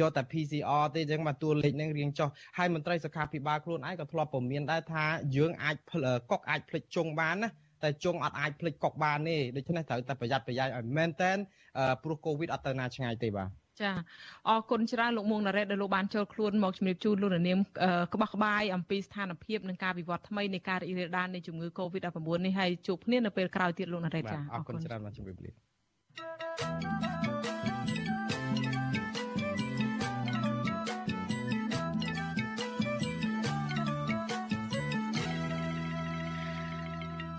យកតែ PCR ទេអញ្ចឹងមកតួលេខនឹងរៀងចុះហើយមន្ត្រីសុខាភិបាលខ្លួនឯងក៏ធ្លាប់ពមមានដែរថាយើងអាចកុកអាចភ្លេចជុងបានណាតែជុងអត់អាចភ្លេចកុកបានទេដូច្នេះត្រូវតែប្រយ័ត្នប្រយែងឲ្យមែនតែនព្រោះកូវីដអត់ទៅណាឆ្ងាយទេបាទចាអរគុណច្រើនលោកមួងណារ៉េតដែលលោកបានចូលខ្លួនមកជំរាបជូនលោកនាងក្បោះក្បាយអំពីស្ថានភាពនិងការវិវត្តថ្មីនៃការរីករាលដាលនៃជំងឺ Covid-19 នេះហើយជួបគ្នានៅពេលក្រោយទៀតលោកណារ៉េតចាអរគុណច្រើនមកជំរាបលា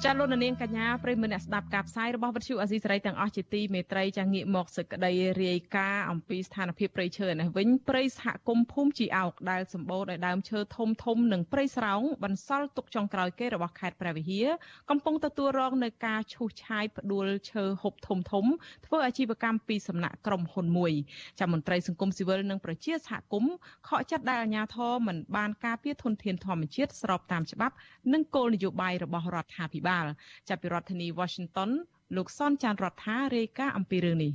ចាលោកនាងកញ្ញាប្រិមមអ្នកស្ដាប់ការផ្សាយរបស់វិទ្យុអាស៊ីសេរីទាំងអស់ជាទីមេត្រីចាងាកមកសេចក្តីរាយការណ៍អំពីស្ថានភាពព្រៃឈើនេះវិញព្រៃសហគមន៍ភូមិជីអោកដែលសម្បូរដោយដើមឈើធំធំនិងព្រៃស្រោងបន្សល់ទុកចុងក្រោយគេរបស់ខេត្តព្រះវិហារកំពុងទទួលរងនឹងការឈូសឆាយផ្ដួលឈើហូបធំធំធ្វើអាជីវកម្មពីសំណាក់ក្រុមហ៊ុនមួយចាមន្ត្រីសង្គមស៊ីវិលនិងប្រជាសហគមន៍ខកចិត្តដែលអាជ្ញាធរមិនបានការពារធនធានធម្មជាតិស្របតាមច្បាប់និងគោលនយោបាយរបស់រដ្ឋាភិបាលបាលចាប់ពីរដ្ឋធានី Washington លោកសនចានរដ្ឋារាយការណ៍អំពីរឿងនេះ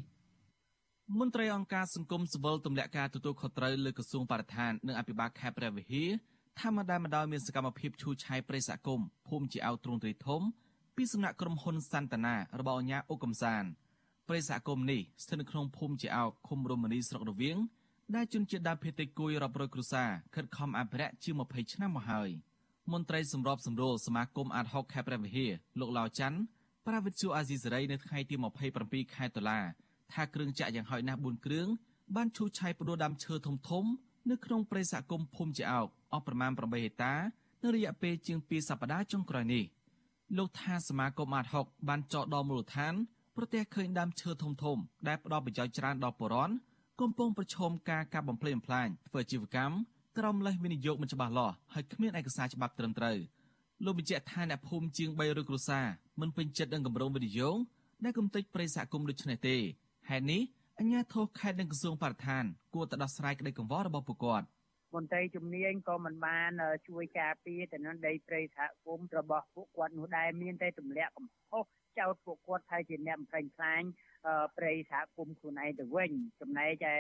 មន្ត្រីអង្គការសង្គមស៊ីវិលទម្លាក់ការទទួលខុសត្រូវលើក្រសួងបរិស្ថាននិងអភិបាលខេត្តព្រះវិហារថាមិនដែលម្ដងមានសកម្មភាពឈូសឆាយព្រៃសហគមន៍ភូមិជាអោទ្រង់ទ្រីធំពីសំណាក់ក្រុមហ៊ុនសន្តានារបស់អាញាអុកកំសានព្រៃសហគមន៍នេះស្ថិតនៅក្នុងភូមិជាអោឃុំរមនីស្រុករវៀងដែលជនជាតិដើមភាគតិចគួយរាប់រយគ្រួសារខិតខំអភិរក្សជាង20ឆ្នាំមកហើយ។ មន្ត្រីសម្របសម្រួលសមាគមអាត6ខេត្តព្រះវិហារលោកឡាវច័ន្ទប្រាវិទ្យាអាស៊ីសេរីនៅថ្ងៃទី27ខែតុលាថាគ្រឿងចាក់យ៉ាងហោចណាស់4គ្រឿងបានឈូសឆាយផ្ដួលដើមឈើធំធំនៅក្នុងព្រៃសហគមន៍ភូមិជាអោកអស់ប្រមាណ8ហិកតានៅរយៈពេលជាង2សប្តាហ៍ចុងក្រោយនេះលោកថាសមាគមអាត6បានចោទដល់មូលដ្ឋានប្រទះឃើញដើមឈើធំធំដែលផ្ដល់ប្រយោជន៍ច្រើនដល់ប្រជាពលរដ្ឋកំពុងប្រឈមការកាប់បំផ្លិចបំផ្លាញធ្វើជីវកម្ម ក្រមលេសវិនិយោគមិនច្បាស់លាស់ហើយគ្មានឯកសារច្បាប់ត្រឹមត្រូវលោកបញ្ជាក់ថាអ្នកភូមិជាង300គ្រួសារមិនពេញចិត្តនឹងគម្រោងវិនិយោគដែលគំតិចប្រិយសហគមន៍ដូចនេះទេហេតុនេះអញ្ញាធរខេត្តនិងក្រសួងបរិស្ថានគួរតែដោះស្រាយក្តីកង្វល់របស់ពួកគាត់មន្ត្រីជំនាញក៏មិនបានជួយការពារទៅនឹងដីព្រៃសហគមន៍របស់ពួកគាត់នោះដែរមានតែទម្លាក់កំហុសចោទពួកគាត់ថាជាអ្នកបំផ្លិចផ្លាញ ព្រៃសហគមន៍ខ្លួនឯងទៅវិញចំណែកឯ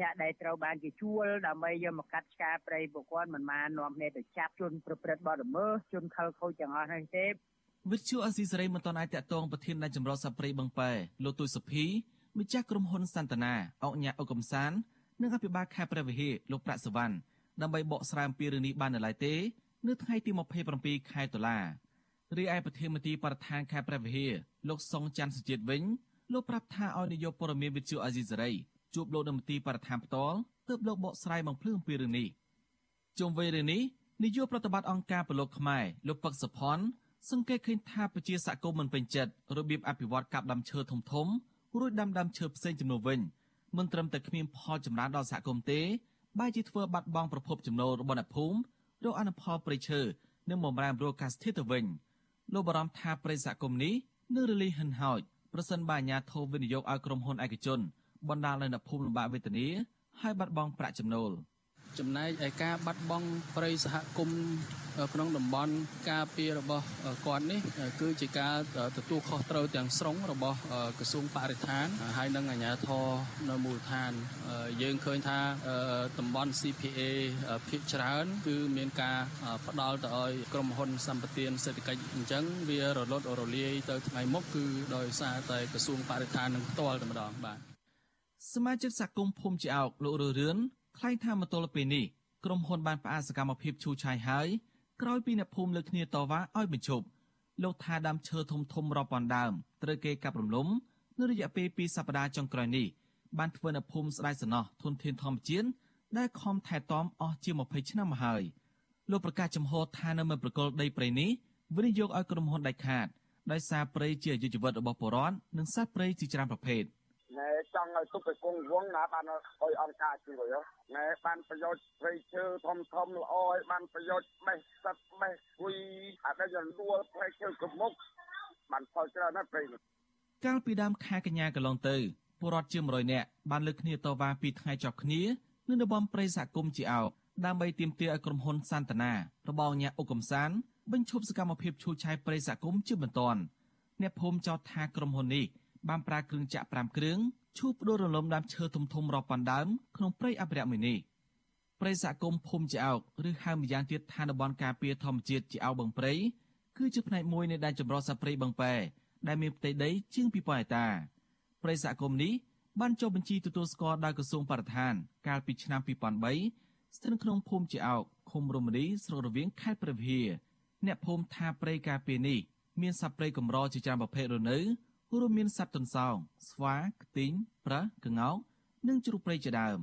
អ្នកដែលត្រូវបានគេជួលដើម្បីយកមកកាត់ឆ្ការព្រៃពួកគាត់មិនបាននាំគ្នាទៅចាប់ជនប្រព្រឹត្តបទល្មើសជនខលខូចទាំងអស់នេះទេវិទ្យុអស៊ីសេរីមិនតន់អាចតតងប្រធាននៃចម្រុះសាព្រៃបឹងប៉ែលោកទុយសុភីម្ចាស់ក្រុមហ៊ុនសន្តានាអុកញ៉ាអុកកំសាននិងអភិបាលខេត្តព្រះវិហារលោកប្រាក់សវណ្ណដើម្បីបកស្រាយអំពីរឿងនេះបាននៅឡើយទេនៅថ្ងៃទី27ខែតុលារីឯប្រធានមន្ត្រីបរិស្ថានខេត្តព្រះវិហារលោកសុងច័ន្ទសុជាតិវិញ លោកប្រាប់ថាឲ្យនាយកព័ត៌មានវិទ្យុអាស៊ីសេរីជួបលោកនៅមន្ទីរបរិស្ថានផ្ទាល់ទើបលោកបកស្រាយបំភ្លឺអំពីរឿងនេះជុំវិញរឿងនេះនាយកប្រតិបត្តិអង្គការប្រឡូកខ្មែរលោកពឹកសុផាន់សង្កេតឃើញថាប្រជាសកម្មមិនពេញចិត្តរបៀបអភិវឌ្ឍកាប់ដាំឈើធំធំរួចដាំដើមឈើផ្សេងចំនួនវិញមិនត្រឹមតែគ្មានផលចម្រើនដល់សហគមន៍ទេបែរជាធ្វើបាត់បង់ប្រភពចំណូលរបស់អ្នកភូមិរកអនុផលព្រៃឈើនិងបំរែបំរួលអាកាសធាតុទៅវិញលោកបារម្ភថាព្រៃសហគមន៍នេះនឹងរលាយហិនហោច ប្រសិនបើអាជ្ញាធរវិនិយោគឲ្យក្រុមហ៊ុនឯកជនបណ្ដាលនៅភូមិលំបាកវេទនាហើយបាត់បង់ប្រាក់ចំណូល ចំណែកឯការបាត់បង់ប្រិយសហគមន៍ក្នុងតំបន់ការពាររបស់គាត់នេះ គឺជាការទទួលខុសត្រូវទាំងស្រុងរបស់ក្រសួងបរិស្ថាន ហើយនិងអាជ្ញាធរនៅមូលដ្ឋាន យើងឃើញថាតំបន់ CPA ភាគច្រើន គឺមានការផ្ដល់ទៅឲ្យក្រុមហ៊ុនសម្បទានសេដ្ឋកិច្ចអញ្ចឹងវារលត់រលាយទៅថ្ងៃមុខគឺដោយសារតែក្រសួងបរិស្ថាននឹងផ្ទាល់តែម្ដងបាទសមាជិកសហគមន៍ភូមិជាអោកលោកររឿរឿន ថ្លែងថាមកទល់ពេលនេះក្រុមហ៊ុនបានផ្អាកសកម្មភាពឈូសឆាយហើយក្រោយពីអ្នកភូមិលើកគ្នាតវ៉ាឲ្យបញ្ឈប់លោកថាដើមឈើធំធំរាប់ពាន់ដើមត្រូវគេកាប់រំលំនៅរយៈពេល2សប្តាហ៍ចុងក្រោយនេះបានធ្វើនៅភូមិស្ដាយសំណោះធនធានធម្មជាតិដែលខំថែទាំអស់ជាង20ឆ្នាំមកហើយលោកប្រកាសចំហថានៅមិនប្រកល់ដីព្រៃនេះវិនិយោគឲ្យក្រុមហ៊ុនដាច់ខាតដោយសារព្រៃជាអាយុជីវិតរបស់ប្រជាពលរដ្ឋនិងសត្វព្រៃជាច្រើនប្រភេទ ហើយចង់ឲ្យទុកទៅគង់វងណាបានឲ្យអង្គការជួយណែបានប្រយោជន៍ព្រៃឈើធំធំល្អឲ្យបានប្រយោជន៍បេះសត្វបេះគួយអត់ដែលដួលព្រៃឈើគ្រប់មុខបានផលច្រើនណាស់ព្រៃកាលពីដើមខែកញ្ញាកន្លងទៅពលរដ្ឋជាង100នាក់បានលើកគ្នាតវ៉ាពីថ្ងៃជាប់គ្នានៅតំបន់ព្រៃសហគមន៍ជាអោដើម្បីទាមទារឲ្យក្រុមហ៊ុនសន្តានារបស់អាញាអុកកំសានបញ្ឈប់សកម្មភាពឈូសឆាយព្រៃសហគមន៍ជាបន្ទាន់អ្នកភូមិចោទថាក្រុមហ៊ុននេះ បានប្រើគ្រឿងចាក់5គ្រឿងឈូសផ្ដួលរលំដើមឈើធំធំរាប់ពាន់ដើមក្នុងព្រៃអភិរក្សមួយនេះព្រៃសហគមន៍ភូមិជាអោកឬហៅម្យ៉ាងទៀតថាតំបន់ការពារធម្មជាតិជាអោបឹងព្រៃគឺជាផ្នែកមួយនៃដែនចម្រុះសត្វព្រៃបឹងប៉ែដែលមានផ្ទៃដីជាង2000ហិកតាព្រៃសហគមន៍នេះបានចុះបញ្ជីទទួលស្គាល់ដោយក្រសួងបរិស្ថាន កាលពីឆ្នាំ2003ស្ថិតក្នុងភូមិជាអោកឃុំរមរីស្រុករវៀងខេត្តព្រះវិហារអ្នកភូមិថាព្រៃការពារនេះមានសត្វព្រៃកម្រជាច្រើនប្រភេទរនៅ រួមមានសត្វទន្សោងស្វាខ្ទីងប្រើសក្ងោកនិងជ្រូកព្រៃជាដើម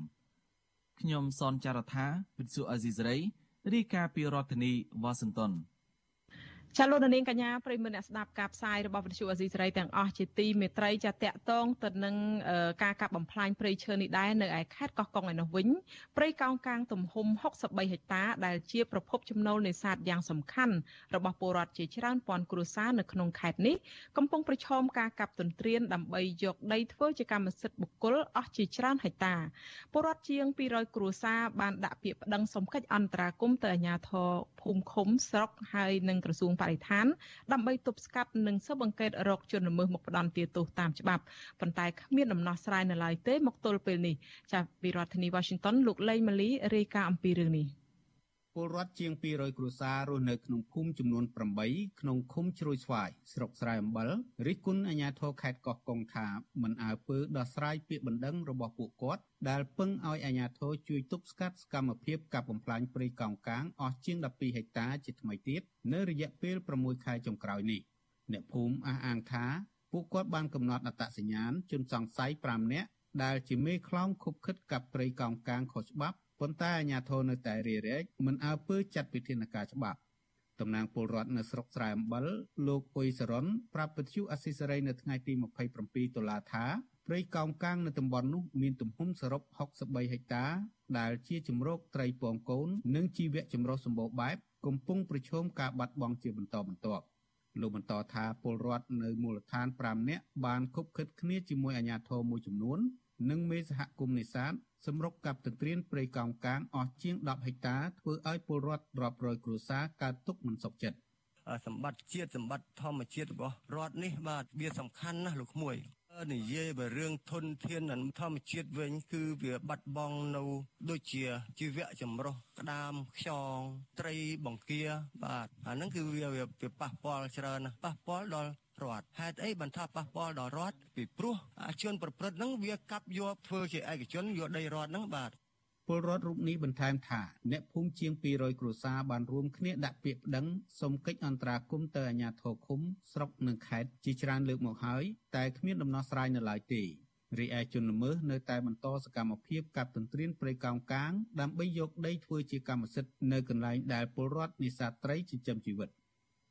ខ្ញុំសនចាររថាវិទ្យុអេស៊ីសរ៉ៃរាយការណ៍ពីរដ្ឋធានីវ៉ាស៊ីនតោន ចាលោកនាងកញ្ញាប្រិមមអ្នកស្ដាប់ការផ្សាយរបស់វិទ្យុអេស៊ីសេរីទាំងអស់ជាទីមេត្រីចាតកតងទៅនឹងការកាប់បំផ្លាញព្រៃឈើនេះដែរនៅឯខេត្តកោះកុងឯនោះវិញព្រៃកោងកាងទំហំ63ហិកតាដែលជាប្រភពចំណូលនេសាទយ៉ាងសំខាន់របស់ពលរដ្ឋជាច្រើនពាន់គ្រួសារនៅក្នុងខេត្តនេះកំពុងប្រឈមការកាប់ទន្ទ្រានដើម្បីយកដីធ្វើជាកម្មសិទ្ធិបុគ្គលអស់ជាច្រើនហិកតាពលរដ្ឋជាង200គ្រួសារបានដាក់ពាក្យប្តឹងសុំកិច្ចអន្តរាគមន៍ទៅអាជ្ញាធរភូមិឃុំស្រុកហើយនិងក្រសួងបរិស្ថានដើម្បីទប់ស្កាត់និងស៊ើបអង្កេតរកជនល្មើសមកផ្ដន់ទាទោសតាមច្បាប់ប៉ុន្តែគ្មានដំណោះស្រាយនៅឡើយទេមកទល់ពេលនេះចាស់ពីរដ្ឋធានី Washington លោកលេងម៉ាលីរាយការណ៍អំពីរឿងនេះ ពលរដ្ឋជាង200គ្រួសាររស់នៅក្នុងភូមិចំនួន8ក្នុងឃុំជ្រោយស្វាយស្រុកស្រែអំបិលរិះគន់អាជ្ញាធរខេត្តកោះកុងថាមិនអើពើដោះស្រាយពាក្យបណ្ដឹងរបស់ពួកគាត់ដែលពឹងឲ្យអាជ្ញាធរជួយទប់ស្កាត់សកម្មភាពកាប់បំផ្លាញព្រៃកោងកាងអស់ជាង12ហិកតាជាថ្មីទៀតនៅរយៈពេល6ខែចុងក្រោយនេះអ្នកភូមិអះអាងថាពួកគាត់បានកំណត់អត្តសញ្ញាណជនសង្ស័យ5នាក់ដែលជាមេខ្លោងខុបខិតកាប់ព្រៃកោងកាងខុសច្បាប់ ប៉ុន្តែអាជ្ញាធរនៅតែរារែកមិនអើពើចាត់វិធានការច្បាប់តំណាងពលរដ្ឋនៅស្រុកស្រែអំបិលលោកអ៊ុយសរនប្រាប់វិទ្យុអស៊ីសេរីនៅថ្ងៃទី27តុលាថាព្រៃកោងកាងនៅតំបន់នោះមានទំហំសរុប63ហិកតា ដែលជាជំរកត្រីពងកូន និងជីវៈចម្រុះសម្បូរបែបកំពុងប្រឈមការបាត់បង់ជាបន្តបន្ទាប់លោកបន្តថាពលរដ្ឋនៅមូលដ្ឋាន5នាក់បានខົບខិតគ្នាជាមួយអាជ្ញាធរមួយចំនួន និងមេសហគមន៍នេសាទសម្រុកកាប់ទន្ទ្រានព្រៃកោងកាងអស់ជាង10ហិកតាធ្វើឲ្យពលរដ្ឋរាប់រយគ្រួសារកើតទុក្ខមិនសុខចិត្តសម្បត្តិជាតិសម្បត្តិធម្មជាតិរបស់រដ្ឋនេះបាទវាសំខាន់ណាស់លោកក្មួយនិយាយពីរឿងធនធានធម្មជាតិវិញ គឺវាបាត់បង់នៅដូចជាជីវៈចម្រុះក្តាមខ្យងត្រីបង្គា បាទអាហ្នឹងគឺវាវាប៉ះពាល់ច្រើនណាស់ប៉ះពាល់ដល់ រដ្ឋហេតុអីបានថាប៉ះពាល់ដល់រដ្ឋពីព្រោះអាជនប្រព្រឹត្តហ្នឹងវាកាប់យកធ្វើជាឯកជនយកដីរដ្ឋហ្នឹងបាទពលរដ្ឋរូបនេះបន្ថែមថាអ្នកភូមិជាង200គ្រួសារបានរួមគ្នាដាក់ពាក្យប្តឹងសុំកិច្ចអន្តរាគមន៍ទៅអាជ្ញាធរឃុំស្រុកនិងខេត្តជាច្រើនលើកមកហើយតែគ្មានដំណោះស្រាយនៅឡើយទេរីឯជនល្មើសនៅតែបន្តសកម្មភាពកាប់ទន្ទ្រានព្រៃកោងកាងដើម្បីយកដីធ្វើជាកម្មសិទ្ធិនៅកន្លែងដែលពលរដ្ឋនេសាទត្រីចិញ្ចឹមជីវិត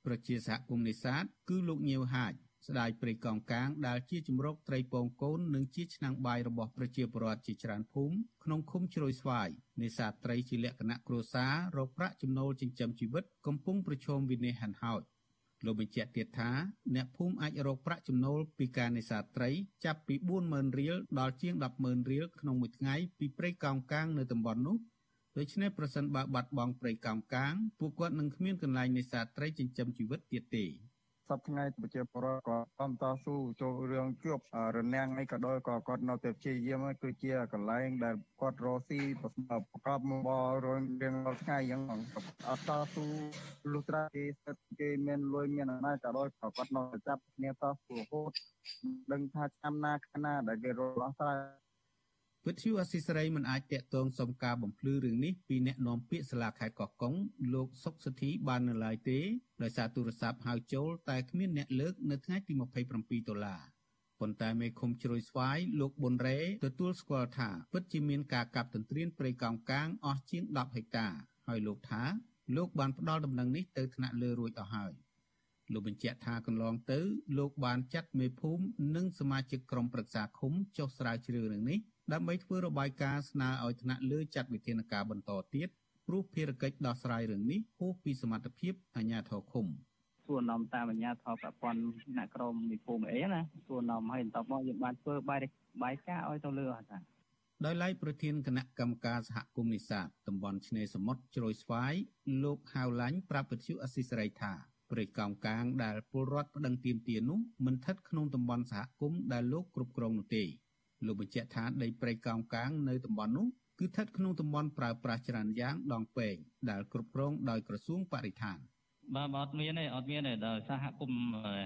ប្រជាសហគមន៍នេសាទគឺលោកញៀវហាជស្ដាយព្រៃកោងកាងដែលជាជំរកត្រីពងកូននិងជាឆ្នាំងបាយរបស់ប្រជាពលរដ្ឋជាច្រើនភូមិក្នុងឃុំជ្រោយស្វាយនេសាទត្រីជាលក្ខណៈគ្រួសាររកប្រាក់ចំណូលចិញ្ចឹមជីវិតកំពុងប្រឈមវិនាសហិនហោចលោកបញ្ជាក់ទៀតថាអ្នកភូមិអាចរកប្រាក់ចំណូលពីការនេសាទត្រីចាប់ពី40000រៀលដល់ជាង100,000រៀលក្នុងមួយថ្ងៃពីព្រៃកោងកាងនៅតំបន់នោះ ដូច្នេះប្រសិនបើបាត់បង់ព្រៃកោងកាងពួកគាត់នឹងគ្មានកន្លែងនេសាទត្រីចិញ្ចឹមជីវិតទៀតទេសប្តាហ៍ប្រជាពលរដ្ឋក៏តាមតស៊ូចូលរឿងជួបរនាំងអីក៏ដោយក៏គាត់នៅតែព្យាយាមគឺជាកន្លែងដែលគាត់រស់ស៊ីប្រកបមករឿងរៀងរាល់ថ្ងៃអញ្ចឹងអត់តស៊ូលុះត្រាគេស្ថិតគេមានលុយមានអំណាចក៏ដោយក៏គាត់នៅតែចាប់គ្នាតស៊ូរហូតដឹងថាឆ្នាំណាខណាដែលគេរស់ឡោះស្រ័យ វិទ្យុអស៊ីសេរីមិនអាចតាក់ទងសុំការបំភ្លឺរឿងនេះពីអ្នកនាំពាក្យសាលាខេត្តកោះកុងលោកសុកសុធីបាននៅឡើយទេដោយសារទូរស័ព្ទហៅចូលតែគ្មានអ្នកលើកនៅថ្ងៃទី27ដុល្លារប៉ុន្តែមេឃុំជ្រោយស្វាយលោកប៊ុនរ៉េទទួលស្គាល់ថាពិតជាមានការកាប់ទន្ទ្រានព្រៃកោងកាងអស់ជាង10ហិកតាហើយលោកថាលោកបានផ្ដល់ដំណឹងនេះទៅថ្នាក់លើរួចអស់ហើយលោកបញ្ជាក់ថាកន្លងទៅលោកបានចាត់មេភូមិនិងសមាជិកក្រុមប្រឹក្សាឃុំចុះស្រាវជ្រាវរឿងនេះ ដើម្បីធ្វើរបាយការណ៍ស្នើឲ្យថ្នាក់លើចាត់វិធានការបន្តទៀតព្រោះភារកិច្ចដោះស្រាយរឿងនេះហួសពីសមត្ថភាពអាជ្ញាធរឃុំសួរនាំតាមអាជ្ញាធរប្រព័ន្ធអ្នកក្រមនិភូមិអីណាសួរនាំឲ្យបន្តមកយើងបានធ្វើបាយបាយការឲ្យទៅលើអត់ថាដោយឡែកប្រធានគណៈកម្មការសហគមន៍នេសាទតំបន់ឆ្នេរសមុទ្រជ្រោយស្វាយលោកហៅឡាញ់ប្រាប់វិទ្យុអស៊ីសេរីថាព្រៃកោងកាងដែលពលរដ្ឋប្តឹងទាមទារនោះមិនស្ថិតក្នុងតំបន់សហគមន៍ដែលលោកគ្រប់គ្រងនោះទេ លោកបញ្ជាក់ថាដីព្រៃកោងកាងនៅតំបន់នោះគឺស្ថិតក្នុងតំបន់ប្រើប្រាស់ច្រើនយ៉ាងដងពេងដែលគ្រប់គ្រងដោយក្រសួងបរិស្ថានបាទអត់មានទេអត់មានទេដល់សហគមន៍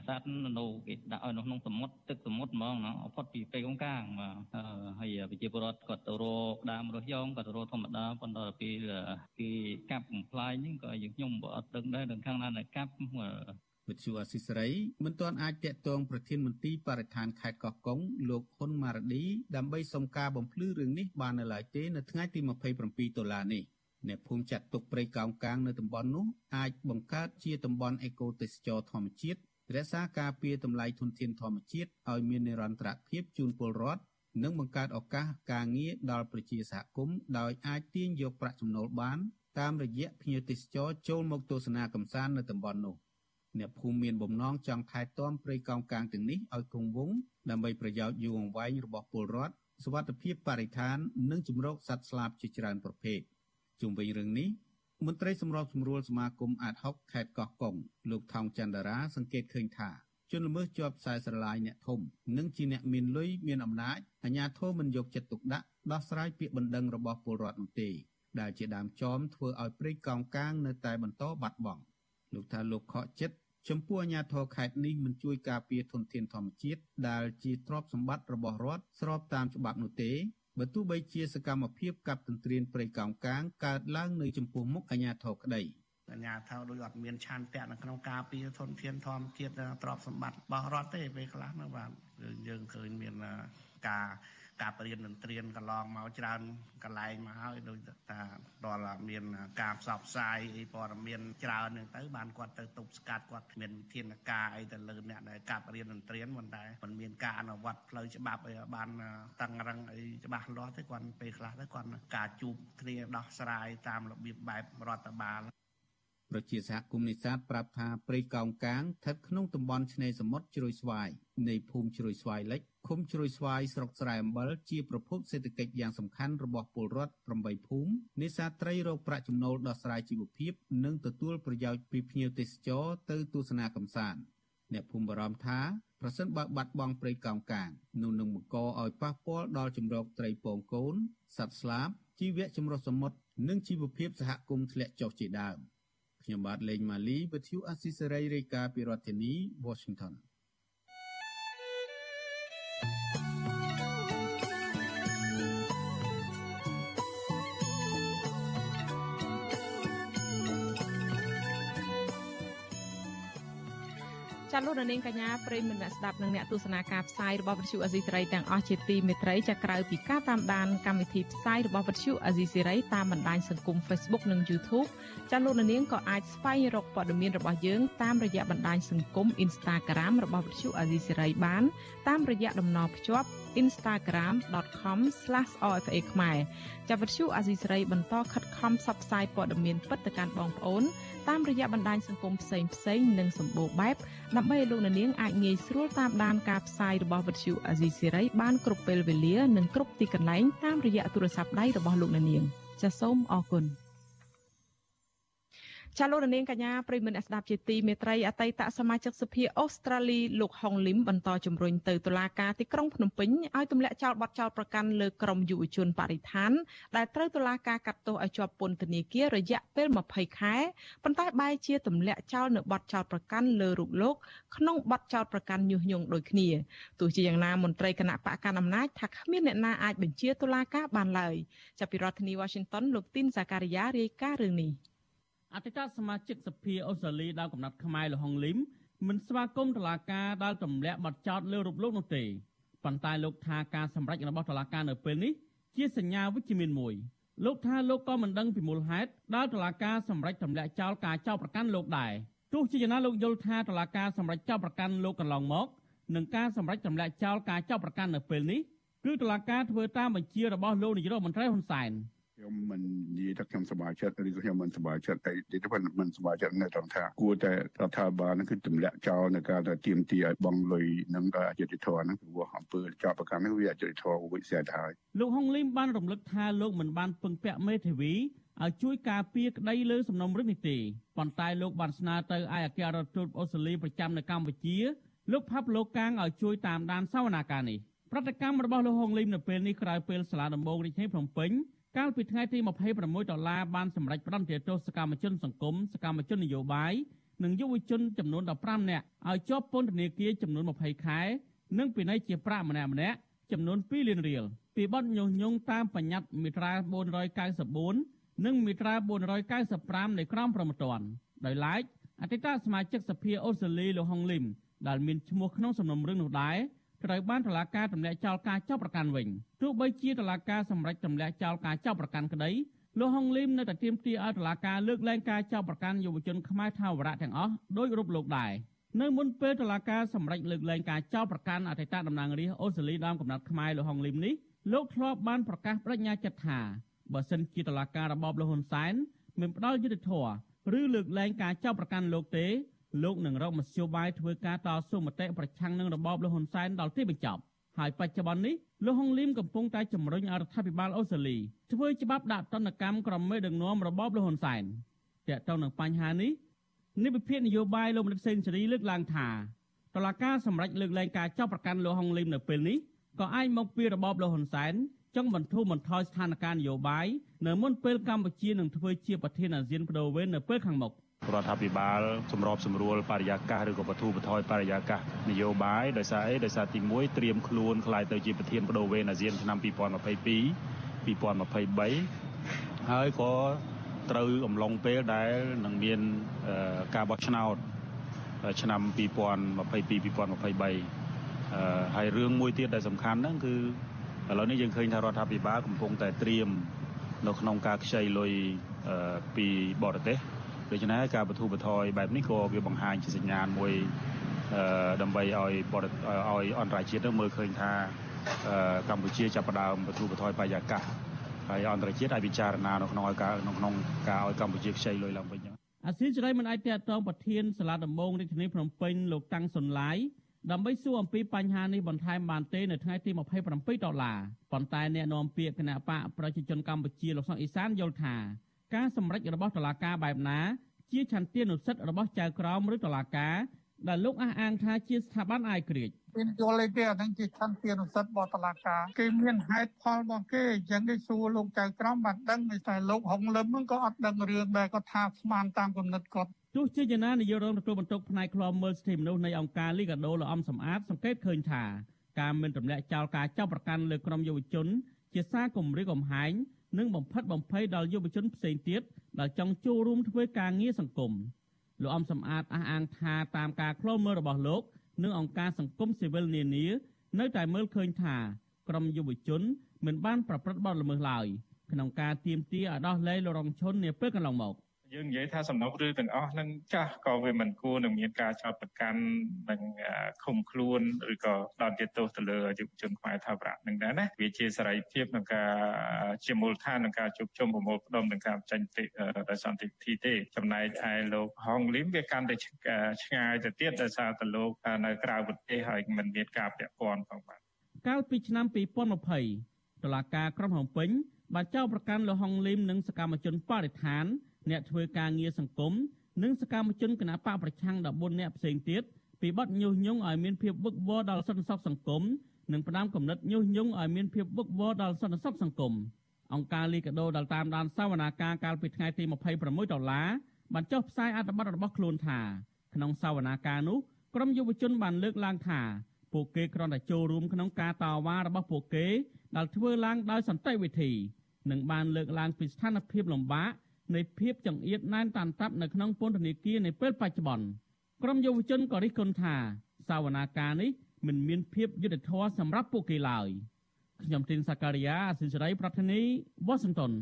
សត្វនៅគេដាក់ឲ្យនៅក្នុងសមុទ្រទឹកសមុទ្រហ្មងណាអផុតពីពេកងកាងបាទហើយប្រជាពលរដ្ឋគាត់ទៅរកដើមរស់យ៉ងគាត់ទៅរកធម្មតាប៉ុន្តែពេលគេកាប់បំផ្លាញហ្នឹងក៏យើងខ្ញុំក៏អត់ដឹងដែរដល់ខាងណាកាប់ វិទ្យុអស៊ីសេរីមិនទាន់អាចតាក់ទងប្រធានមន្ត្រីបរិស្ថានខេត្តកោះកុងលោកហ៊ុនម៉ារឌីដើម្បីសុំការបំភ្លឺរឿងនេះបាននៅឡើយទេនៅថ្ងៃទី27ដុល្លារនេះអ្នកភូមិចាត់ទុកព្រៃកោងកាងនៅតំបន់នោះអាចបង្កើតជាតំបន់អេកូទេសចរធម្មជាតិរក្សាការពារតម្លៃធនធានធម្មជាតិឲ្យមាននិរន្តរភាពជូនពលរដ្ឋនិងបង្កើតឱកាសការងារដល់ប្រជាសហគមន៍ដោយអាចទាញយកប្រាក់ចំណូលបានតាមរយៈភ្ញៀវទេសចរចូលមកទស្សនាកម្សាន្តនៅតំបន់នោះ អ្នកភូមិមានបំណងចង់ថែទាំព្រៃកោងកាងទាំងនេះឲ្យគង់វង្សដើម្បីប្រយោជន៍យូរអង្វែងរបស់ពលរដ្ឋសុវត្ថិភាពបរិស្ថាន និងជំរកសត្វស្លាបជាច្រើនប្រភេទជុំវិញរឿងនេះមន្ត្រីសម្របសម្រួលសមាគមអាត6ខេត្តកោះកុងលោកថោងចន្ទរាសង្កេតឃើញថាជនល្មើសជាប់ខ្សែស្រឡាយអ្នកធំនិងជាអ្នកមានលុយមានអំណាចអាជ្ញាធរមិនយកចិត្តទុកដាក់ដោះស្រាយពាក្យបណ្ដឹងរបស់ពលរដ្ឋនោះទេដែលជាដើមចមធ្វើឲ្យព្រៃកោងកាងនៅតែបន្តបាត់បង់លោកថាលោកខកចិត្ត ចំពោះអាជ្ញាធរខេត្តនេះមិនជួយការពារធនធានធម្មជាតិដែលជាទ្រព្យសម្បត្តិរបស់រដ្ឋស្របតាមច្បាប់នោះទេបើទោះបីជាសកម្មភាពកាប់ទន្ទ្រានព្រៃកោងកាងកើតឡើងនៅចំពោះមុខអាជ្ញាធរក្តីអាញាធរដូចអត់មានឆានតៈនៅក្នុងការពារធនធានធម្មជាតិទ្រព្យសម្បត្តិរបស់រដ្ឋទេពេលខ្លះនោះបាទយើងឃើញមានការ ការបរៀនតន្ត្រៀនកន្លងមកច្រើនកន្លែងមកហើយដូចថាដល់មានការផ្សព្វផ្សាយអីព័ត៌មានច្រើនហ្នឹងទៅបានគាត់ទៅទប់ស្កាត់គាត់មានវិធានការអីទៅលើអ្នកដែលកាប់រៀនតន្ត្រៀនមិនតែមិនមានការអនុវត្តផ្លូវច្បាប់អីបានតឹងរឹងអីច្បាស់លាស់ទេគាត់ពេលខ្លះទៅគាត់ការជួបគ្នាដោះស្រាយតាមរបៀបបែបរដ្ឋបាល ប្រជាសហគមន៍នេសាទប្រាប់ថាព្រៃកោងកាងស្ថិតក្នុងតំបន់ឆ្នេរសមុទ្រជ្រោយស្វាយនៃភូមិជ្រោយស្វាយលិចឃុំជ្រោយស្វាយស្រុកស្រែអំបិលជាប្រភពសេដ្ឋកិច្ចយ៉ាងសំខាន់របស់ពលរដ្ឋ8ភូមិនេសាទត្រីរកប្រាក់ចំណូលដោះស្រាយជីវភាព និងទទួលប្រយោជន៍ពីភ្ញៀវទេសចរទៅទស្សនាកម្សាន្តអ្នកភូមិបារម្ភថាប្រសិនបើបាត់បង់ព្រៃកោងកាងនោះនឹងបង្កឲ្យប៉ះពាល់ដល់ជំរកត្រីពងកូនសត្វស្លាបជីវៈចម្រុះសមុទ្រនិងជីវភាពសហគមន៍ធ្លាក់ចុះជាដើម ខ្ញុំបាទលេងម៉ាលីវិទ្យុអស៊ីសេរីរាយការណ៍ពីរដ្ឋធានី Washington ចាលោកនាងកញ្ញាប្រិយមិត្តអ្នកស្ដាប់និងអ្នកទស្សនាការផ្សាយរបស់វិទ្យុអេស៊ីសេរីទាំងអស់ជាទីមេត្រីចាក្រៅពីការតាមដានកម្មវិធីផ្សាយរបស់វិទ្យុអេស៊ីសេរីតាមបណ្ដាញសង្គម Facebook និង YouTube ចាលោកនាងក៏អាចស្វែងរកព័ត៌មានរបស់យើងតាមរយៈបណ្ដាញសង្គម Instagram របស់វិទ្យុអេស៊ីសេរីបានតាមរយៈតំណភ្ជាប់ instagram.com/rfa ខ្មែរចាវិទ្យុអេស៊ីសេរីបន្តខិតខំផ្សព្វផ្សាយព័ត៌មានពិតទៅកាន់បងប្អូនតាមរយៈបណ្ដាញសង្គមផ្សេងផ្សេងនិងសម្បូរបែបដើម្បីឲ្យលោកនាងអាចងាយស្រួលតាមដានការផ្សាយរបស់វិទ្យុអាស៊ីសេរីបានគ្រប់ពេលវេលានិងគ្រប់ទីកន្លែងតាមរយៈទូរស័ព្ទដៃរបស់លោកនាងចាសសូមអរគុណ។ ចាលោកនាងកញ្ញាប្រិមមអ្នកស្ដាប់ជាទីមេត្រីអតីតសមាជិកសភាអូស្ត្រាលីលោកហុងលឹមបន្តជំរុញទៅតុលាការទីក្រុងភ្នំពេញឲ្យទម្លាក់ចោលបទចោលប្រកាន់លើក្រុមយុវជនបរិស្ថានដែលត្រូវតុលាការកាត់ទោសឲ្យជាប់ពន្ធនាគាររយៈពេល20ខែប៉ុន្តែបែរជាទម្លាក់ចោលនៅបទចោលប្រកាន់លើរូបលោកក្នុងបទចោលប្រកាន់ញុះញង់ដូចគ្នាទោះជាយ៉ាងណាមន្ត្រីគណៈបកកណ្ដាលអំណាចថាគ្មានអ្នកណាអាចបញ្ជាតុលាការបានឡើយចាប់ពីរដ្ឋធានី Washington លោកទីនសាការីយ៉ារាយការណ៍រឿងនេះ អតីតសមាជិកសភាអូស្ត្រាលីដល់កំណត់ខ្មែរលហុងលឹមមិនស្វាគមន៍តុលាការដែលទម្លាក់បទចោទលើរូបលោកនោះទេប៉ុន្តែលោកថាការសម្រេចរបស់តុលាការនៅពេលនេះជាសញ្ញាវិជ្ជមានមួយលោកថាលោកក៏មិនដឹងពីមូលហេតុដែលតុលាការសម្រេចទម្លាក់ចោលការចោទប្រកាន់លោកដែរទទោះជាយ៉ាងណាលោកយល់ថាតឡាការសម្រាប់ចាប់ប្រកាន់លោកកន្លងមកនឹងការសម្រាប់ចម្លាក់ចោលការចាប់ប្រកាន់នៅពេលនេះគឺតឡាការធ្វើតាមបញ្ជារបស់លោកនាយរដ្ឋមន្ត្រីហ៊ុនសែន ខ្ញុំមិននិយាយថាខ្ញុំសប្បាយចិត្តឬក៏ខ្ញុំមិនសប្បាយចិត្តអីទីទៅមិនសប្បាយចិត្តនៅត្រង់ថាគួរតែរដ្ឋាភិបាលនឹងគឺទម្លាក់ចោលនៅការដែលទៀមទីឲ្យបងលុយនឹងអយុធធម៌ហ្នឹងព្រោះអំពើចាប់ប្រកាន់នេះវាអយុធធម៌វិសេសទៅហើយលោកហុងលីមបានរំលឹកថាលោកមិនបានពឹងពាក់មេធាវីឲ្យជួយការពារក្តីលើសំណុំរឿងនេះទេប៉ុន្តែលោកបានស្នើទៅឯអគ្គរដ្ឋទូតអូស្ត្រាលីប្រចាំនៅកម្ពុជាលោកផាប់លោកកាងឲ្យជួយតាមដានសវនាការនេះប្រតិកម្មរបស់លោកហុងលីមនៅពេលនេះក្រោយពេលសាលាដំបងរាជធានីភ្នំពេញ កាលពីថ្ងៃទី26ដុល្លារបានសម្រេចផ្តន្ទាទោសសកម្មជនសង្គមសកម្មជននយោបាយនិងយុវជនចំនួន15នាក់ឲ្យជាប់ពន្ធនាគារចំនួន20ខែនិងពិន័យជាប្រាក់ម្នាក់ម្នាក់ចំនួន2លានរៀលពីបទញុះញង់តាមបញ្ញត្តិមាត្រា494និងមាត្រា495នៃក្រមព្រហ្មទណ្ឌដោយឡែកអតីតសមាជិកសភាអូស្ត្រាលីលោកហុងលីមដែលមានឈ្មោះក្នុងសំណុំរឿងនោះដែរ ត្រូវបានតុលាការទម្លាក់ចោលការចាប់ប្រកាន់វិញទោះបីជាតុលាការសម្រេចទម្លាក់ចោលការចាប់ប្រកាន់ក្តីលោកហុងលីមនៅតែទាមទារឲ្យតុលាការលើកលែងការចាប់ប្រកាន់យុវជនខ្មែរថាវរៈទាំងអស់ដោយរូបលោកដែរនៅមុនពេលតុលាការសម្រេចលើកលែងការចោទប្រកាន់អតីតតំណាងរាស្ត្រអូស្ត្រាលីដើមកំណត់ខ្មែរលោកហុងលីមនេះលោកធ្លាប់បានប្រកាសបដិញ្ញាចិត្តថាបើសិនជាតុលាការរបបលហ៊ុនសែនមិនផ្ដល់យុត្តិធម៌ឬលើកលែងការចោទប្រកាន់លោកទេ លោកនឹងរកមធ្យោបាយធ្វើការតស៊ូមតិប្រឆាំងនឹងរបបលហ៊ុនសែនដល់ទីបញ្ចប់ហើយបច្ចុប្បន្ននេះលោកហុងលីមកំពុងតែជំរុញឲ្យរដ្ឋាភិបាលអូស្ត្រាលីធ្វើច្បាប់ដាក់ទណ្ឌកម្មក្រុមមេដឹកនាំរបបលហ៊ុនសែនទាក់ទងនឹងបញ្ហានេះនិវិភាននយោបាយលោកមនិតសេនស៊ូរីលើកឡើងថាតឡាការសម្រេចលើកលែងការចាប់ប្រកាន់លោកហុងលីមនៅពេលនេះក៏អាចមកពីរបបលហ៊ុនសែនចង់បន្ធូរបន្ថយស្ថានភាពនយោបាយនៅមុនពេលកម្ពុជានឹងធ្វើជាប្រធានអាស៊ានបដូវវេននៅពេលខាងមុខ។ រដ្ឋាភិបាលសម្របសម្រួលបរិយាកាសឬក៏បទូបថយបរិយាកាសនយោបាយដោយសារអីដោយសារទី1ត្រៀមខ្លួនខ្លាយទៅជាប្រធានបដូវវេនអាស៊ានឆ្នាំ2022 2023ហើយក៏ត្រូវអំឡុងពេលដែលនឹងមានការបោះឆ្នោតឆ្នាំ2022 2023ហើយរឿងមួយទៀតដែលសំខាន់ហ្នឹងគឺឥឡូវនេះយើងឃើញថារដ្ឋាភិបាលកំពុងតែត្រៀមនៅក្នុងការខ្ចីលុយពីបរទេស ដូច្នេះការបទូបថយបែបនេះក៏វាបង្ហាញជាសញ្ញាណមួយដើម្បីឲ្យឲ្យអន្តរជាតិនឹងមើលឃើញថាកម្ពុជាចាប់ផ្ដើមបទូបថយបរិយាកាសហើយអន្តរជាតិអាចពិចារណានៅក្នុងឲ្យការនៅក្នុងការឲ្យកម្ពុជាខ្ចីលុយឡើងវិញអាស៊ីសេរីមិនអាចតតងប្រធានសាលាដំបងរាជធានីភ្នំពេញលោកតាំងសុនឡាយដើម្បីសួរអំពីបញ្ហានេះបន្ថែមបានទេនៅថ្ងៃទី27ដុល្លារប៉ុន្តែអ្នកនាំពាក្យគណៈបកប្រជាជនកម្ពុជាលោកសុកអេសានយល់ថា ការសម្រេចរបស់តុលាការបែបណាជាឆន្ទានុសិទ្ធិរបស់ចៅក្រមឬតុលាការដែលលោកអះអាងថាជាស្ថាប័នអាយក្រិចមានយល់អីទេអានឹងជាឆន្ទានុសិទ្ធិរបស់តុលាការគេមានហេតុផលរបស់គេអញ្ចឹងគេសួរលោកចៅក្រមបានដឹងតែលោកហុងលឹមហ្នឹងក៏អត់ដឹងរឿងដែរគាត់ថាស្មានតាមគំនិតគាត់ទោះជាយ៉ាងណានាយករងទទួលបន្ទុកផ្នែកឃ្លាំមើលសិទ្ធិមនុស្សនៃអង្គការលីកាដូលោកអំសំអាតសង្កេតឃើញថាការមិនទម្លាក់ចោលការចាប់ប្រកាន់លើក្រុមយុវជន ជាសារគំរាមកំហែង និងបំផិតបំភ័យដល់យុវជនផ្សេងទៀតដែលចង់ចូលរួមធ្វើការងារសង្គមលោកអំសំអាតអះអាងថាតាមការឃ្លាំមើលរបស់លោកនិងអង្គការសង្គមស៊ីវិលនានា នៅតែមើលឃើញថាក្រុមយុវជន មិនបានប្រព្រឹត្តបទល្មើសឡើយក្នុងការទាមទារឲ្យដោះលែងលោករងឈុននាពេលកន្លងមក យើងនិយាយថាសំណុំរឿងទាំងអស់នឹងចាស់ក៏វាមិនគួរនឹងមានការចោទប្រកាន់និងឃុំខ្លួនឬក៏ដោតជាទោសទៅលើយុវជនខ្មែរថាប្រាក់នឹងដែរណាវាជាសេរីភាពក្នុងការជាមូលដ្ឋានក្នុងការជួបជុំប្រមូលផ្ដុំនឹងការចេញតិសន្តិវិធីទេចំណែកឯលោកហងលីមវាកាន់តែឆ្ងាយទៅទៀតដោយសារតែលោកនៅក្រៅប្រទេសហើយមិនមានការពាក់ព័ន្ធផងបាទកាលពីឆ្នាំ2020តុលាការក្រុងភ្នំពេញបានចោទប្រកាន់លោកហុងលីមនិងសកម្មជនបរិស្ថាន អ្នកធ្វើការងារសង្គមនិងសកម្មជនគណបកប្រឆាំង14អ្នកផ្សេងទៀតពីបទញុះញង់ឲ្យមានភាពវឹកវរដល់សន្តិសុខសង្គមនិងផ្ដាំកំណត់ញុះញង់ឲ្យមានភាពវឹកវរដល់សន្តិសុខសង្គមអង្គការលីកាដូដែលតាមដានសវនាការកាលពីថ្ងៃទី26ដុល្លារបានចុះផ្សាយអត្ថបទរបស់ខ្លួនថាក្នុងសវនាការនោះក្រុមយុវជនបានលើកឡើងថាពួកគេគ្រាន់តែចូលរួមក្នុងការតវ៉ារបស់ពួកគេដែលធ្វើឡើងដោយសន្តិវិធីនិងបានលើកឡើងពីស្ថានភាពលំបាក នៃភាពចង្អៀតណែនតាន់តាប់នៅក្នុងពន្ធនាគារនៅពេលបច្ចុប្បន្នក្រុមយុវជនក៏រិះគន់ថាសវនាការនេះមិនមានភាពយុត្តិធម៌សម្រាប់ពួកគេឡើយខ្ញុំទីនសាការីយ៉ាអសិសរីប្រធានីវ៉ាស៊ីនតោន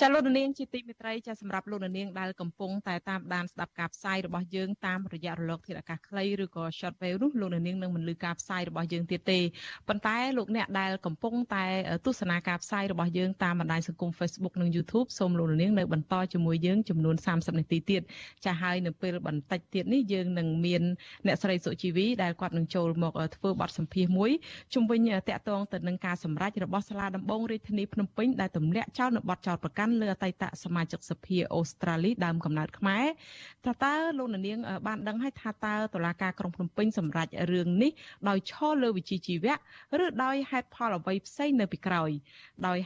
ចាលោកនាងជាទីមេត្រីចាសម្រាប់លោកនាងដែលកំពុងតែតាមដានស្ដាប់ការផ្សាយរបស់យើងតាមរយៈរលកធាតុអាកាសខ្លីឬក៏ shortwave នោះលោកនាងនឹងមិនលឺការផ្សាយរបស់យើងទៀតទេប៉ុន្តែលោកអ្នកដែលកំពុងតែទស្សនាការផ្សាយរបស់យើងតាមបណ្ដាញសង្គម Facebook និង YouTube សូមលោកនាងនៅបន្តជាមួយយើងចំនួន30នាទីទៀតចាហើយនៅពេលបន្តិចទៀតនេះយើងនឹងមានអ្នកស្រីសុជីវីដែលគាត់នឹងចូលមកធ្វើបទសម្ភាសន៍មួយជុំវិញតកតងទៅនឹងការសម្រេចរបស់សាលាដំបងរាជធានីភ្នំពេញដែលទម្លាក់ចោលនៅបទចោលប្រកាន់លើអតីតសមាជិកសភាអូស្ត្រាលីដើមកំណើតខ្មែរតើតើលោកនាង បានដឹងហើយថាតើតុលាការក្រុងភ្នំពេញសម្រេចរឿងនេះដោយឈលលើវិជ្ជាជីវៈឬដោយហេតុផលអ្វីផ្សេងនៅពីក្រោយដោយ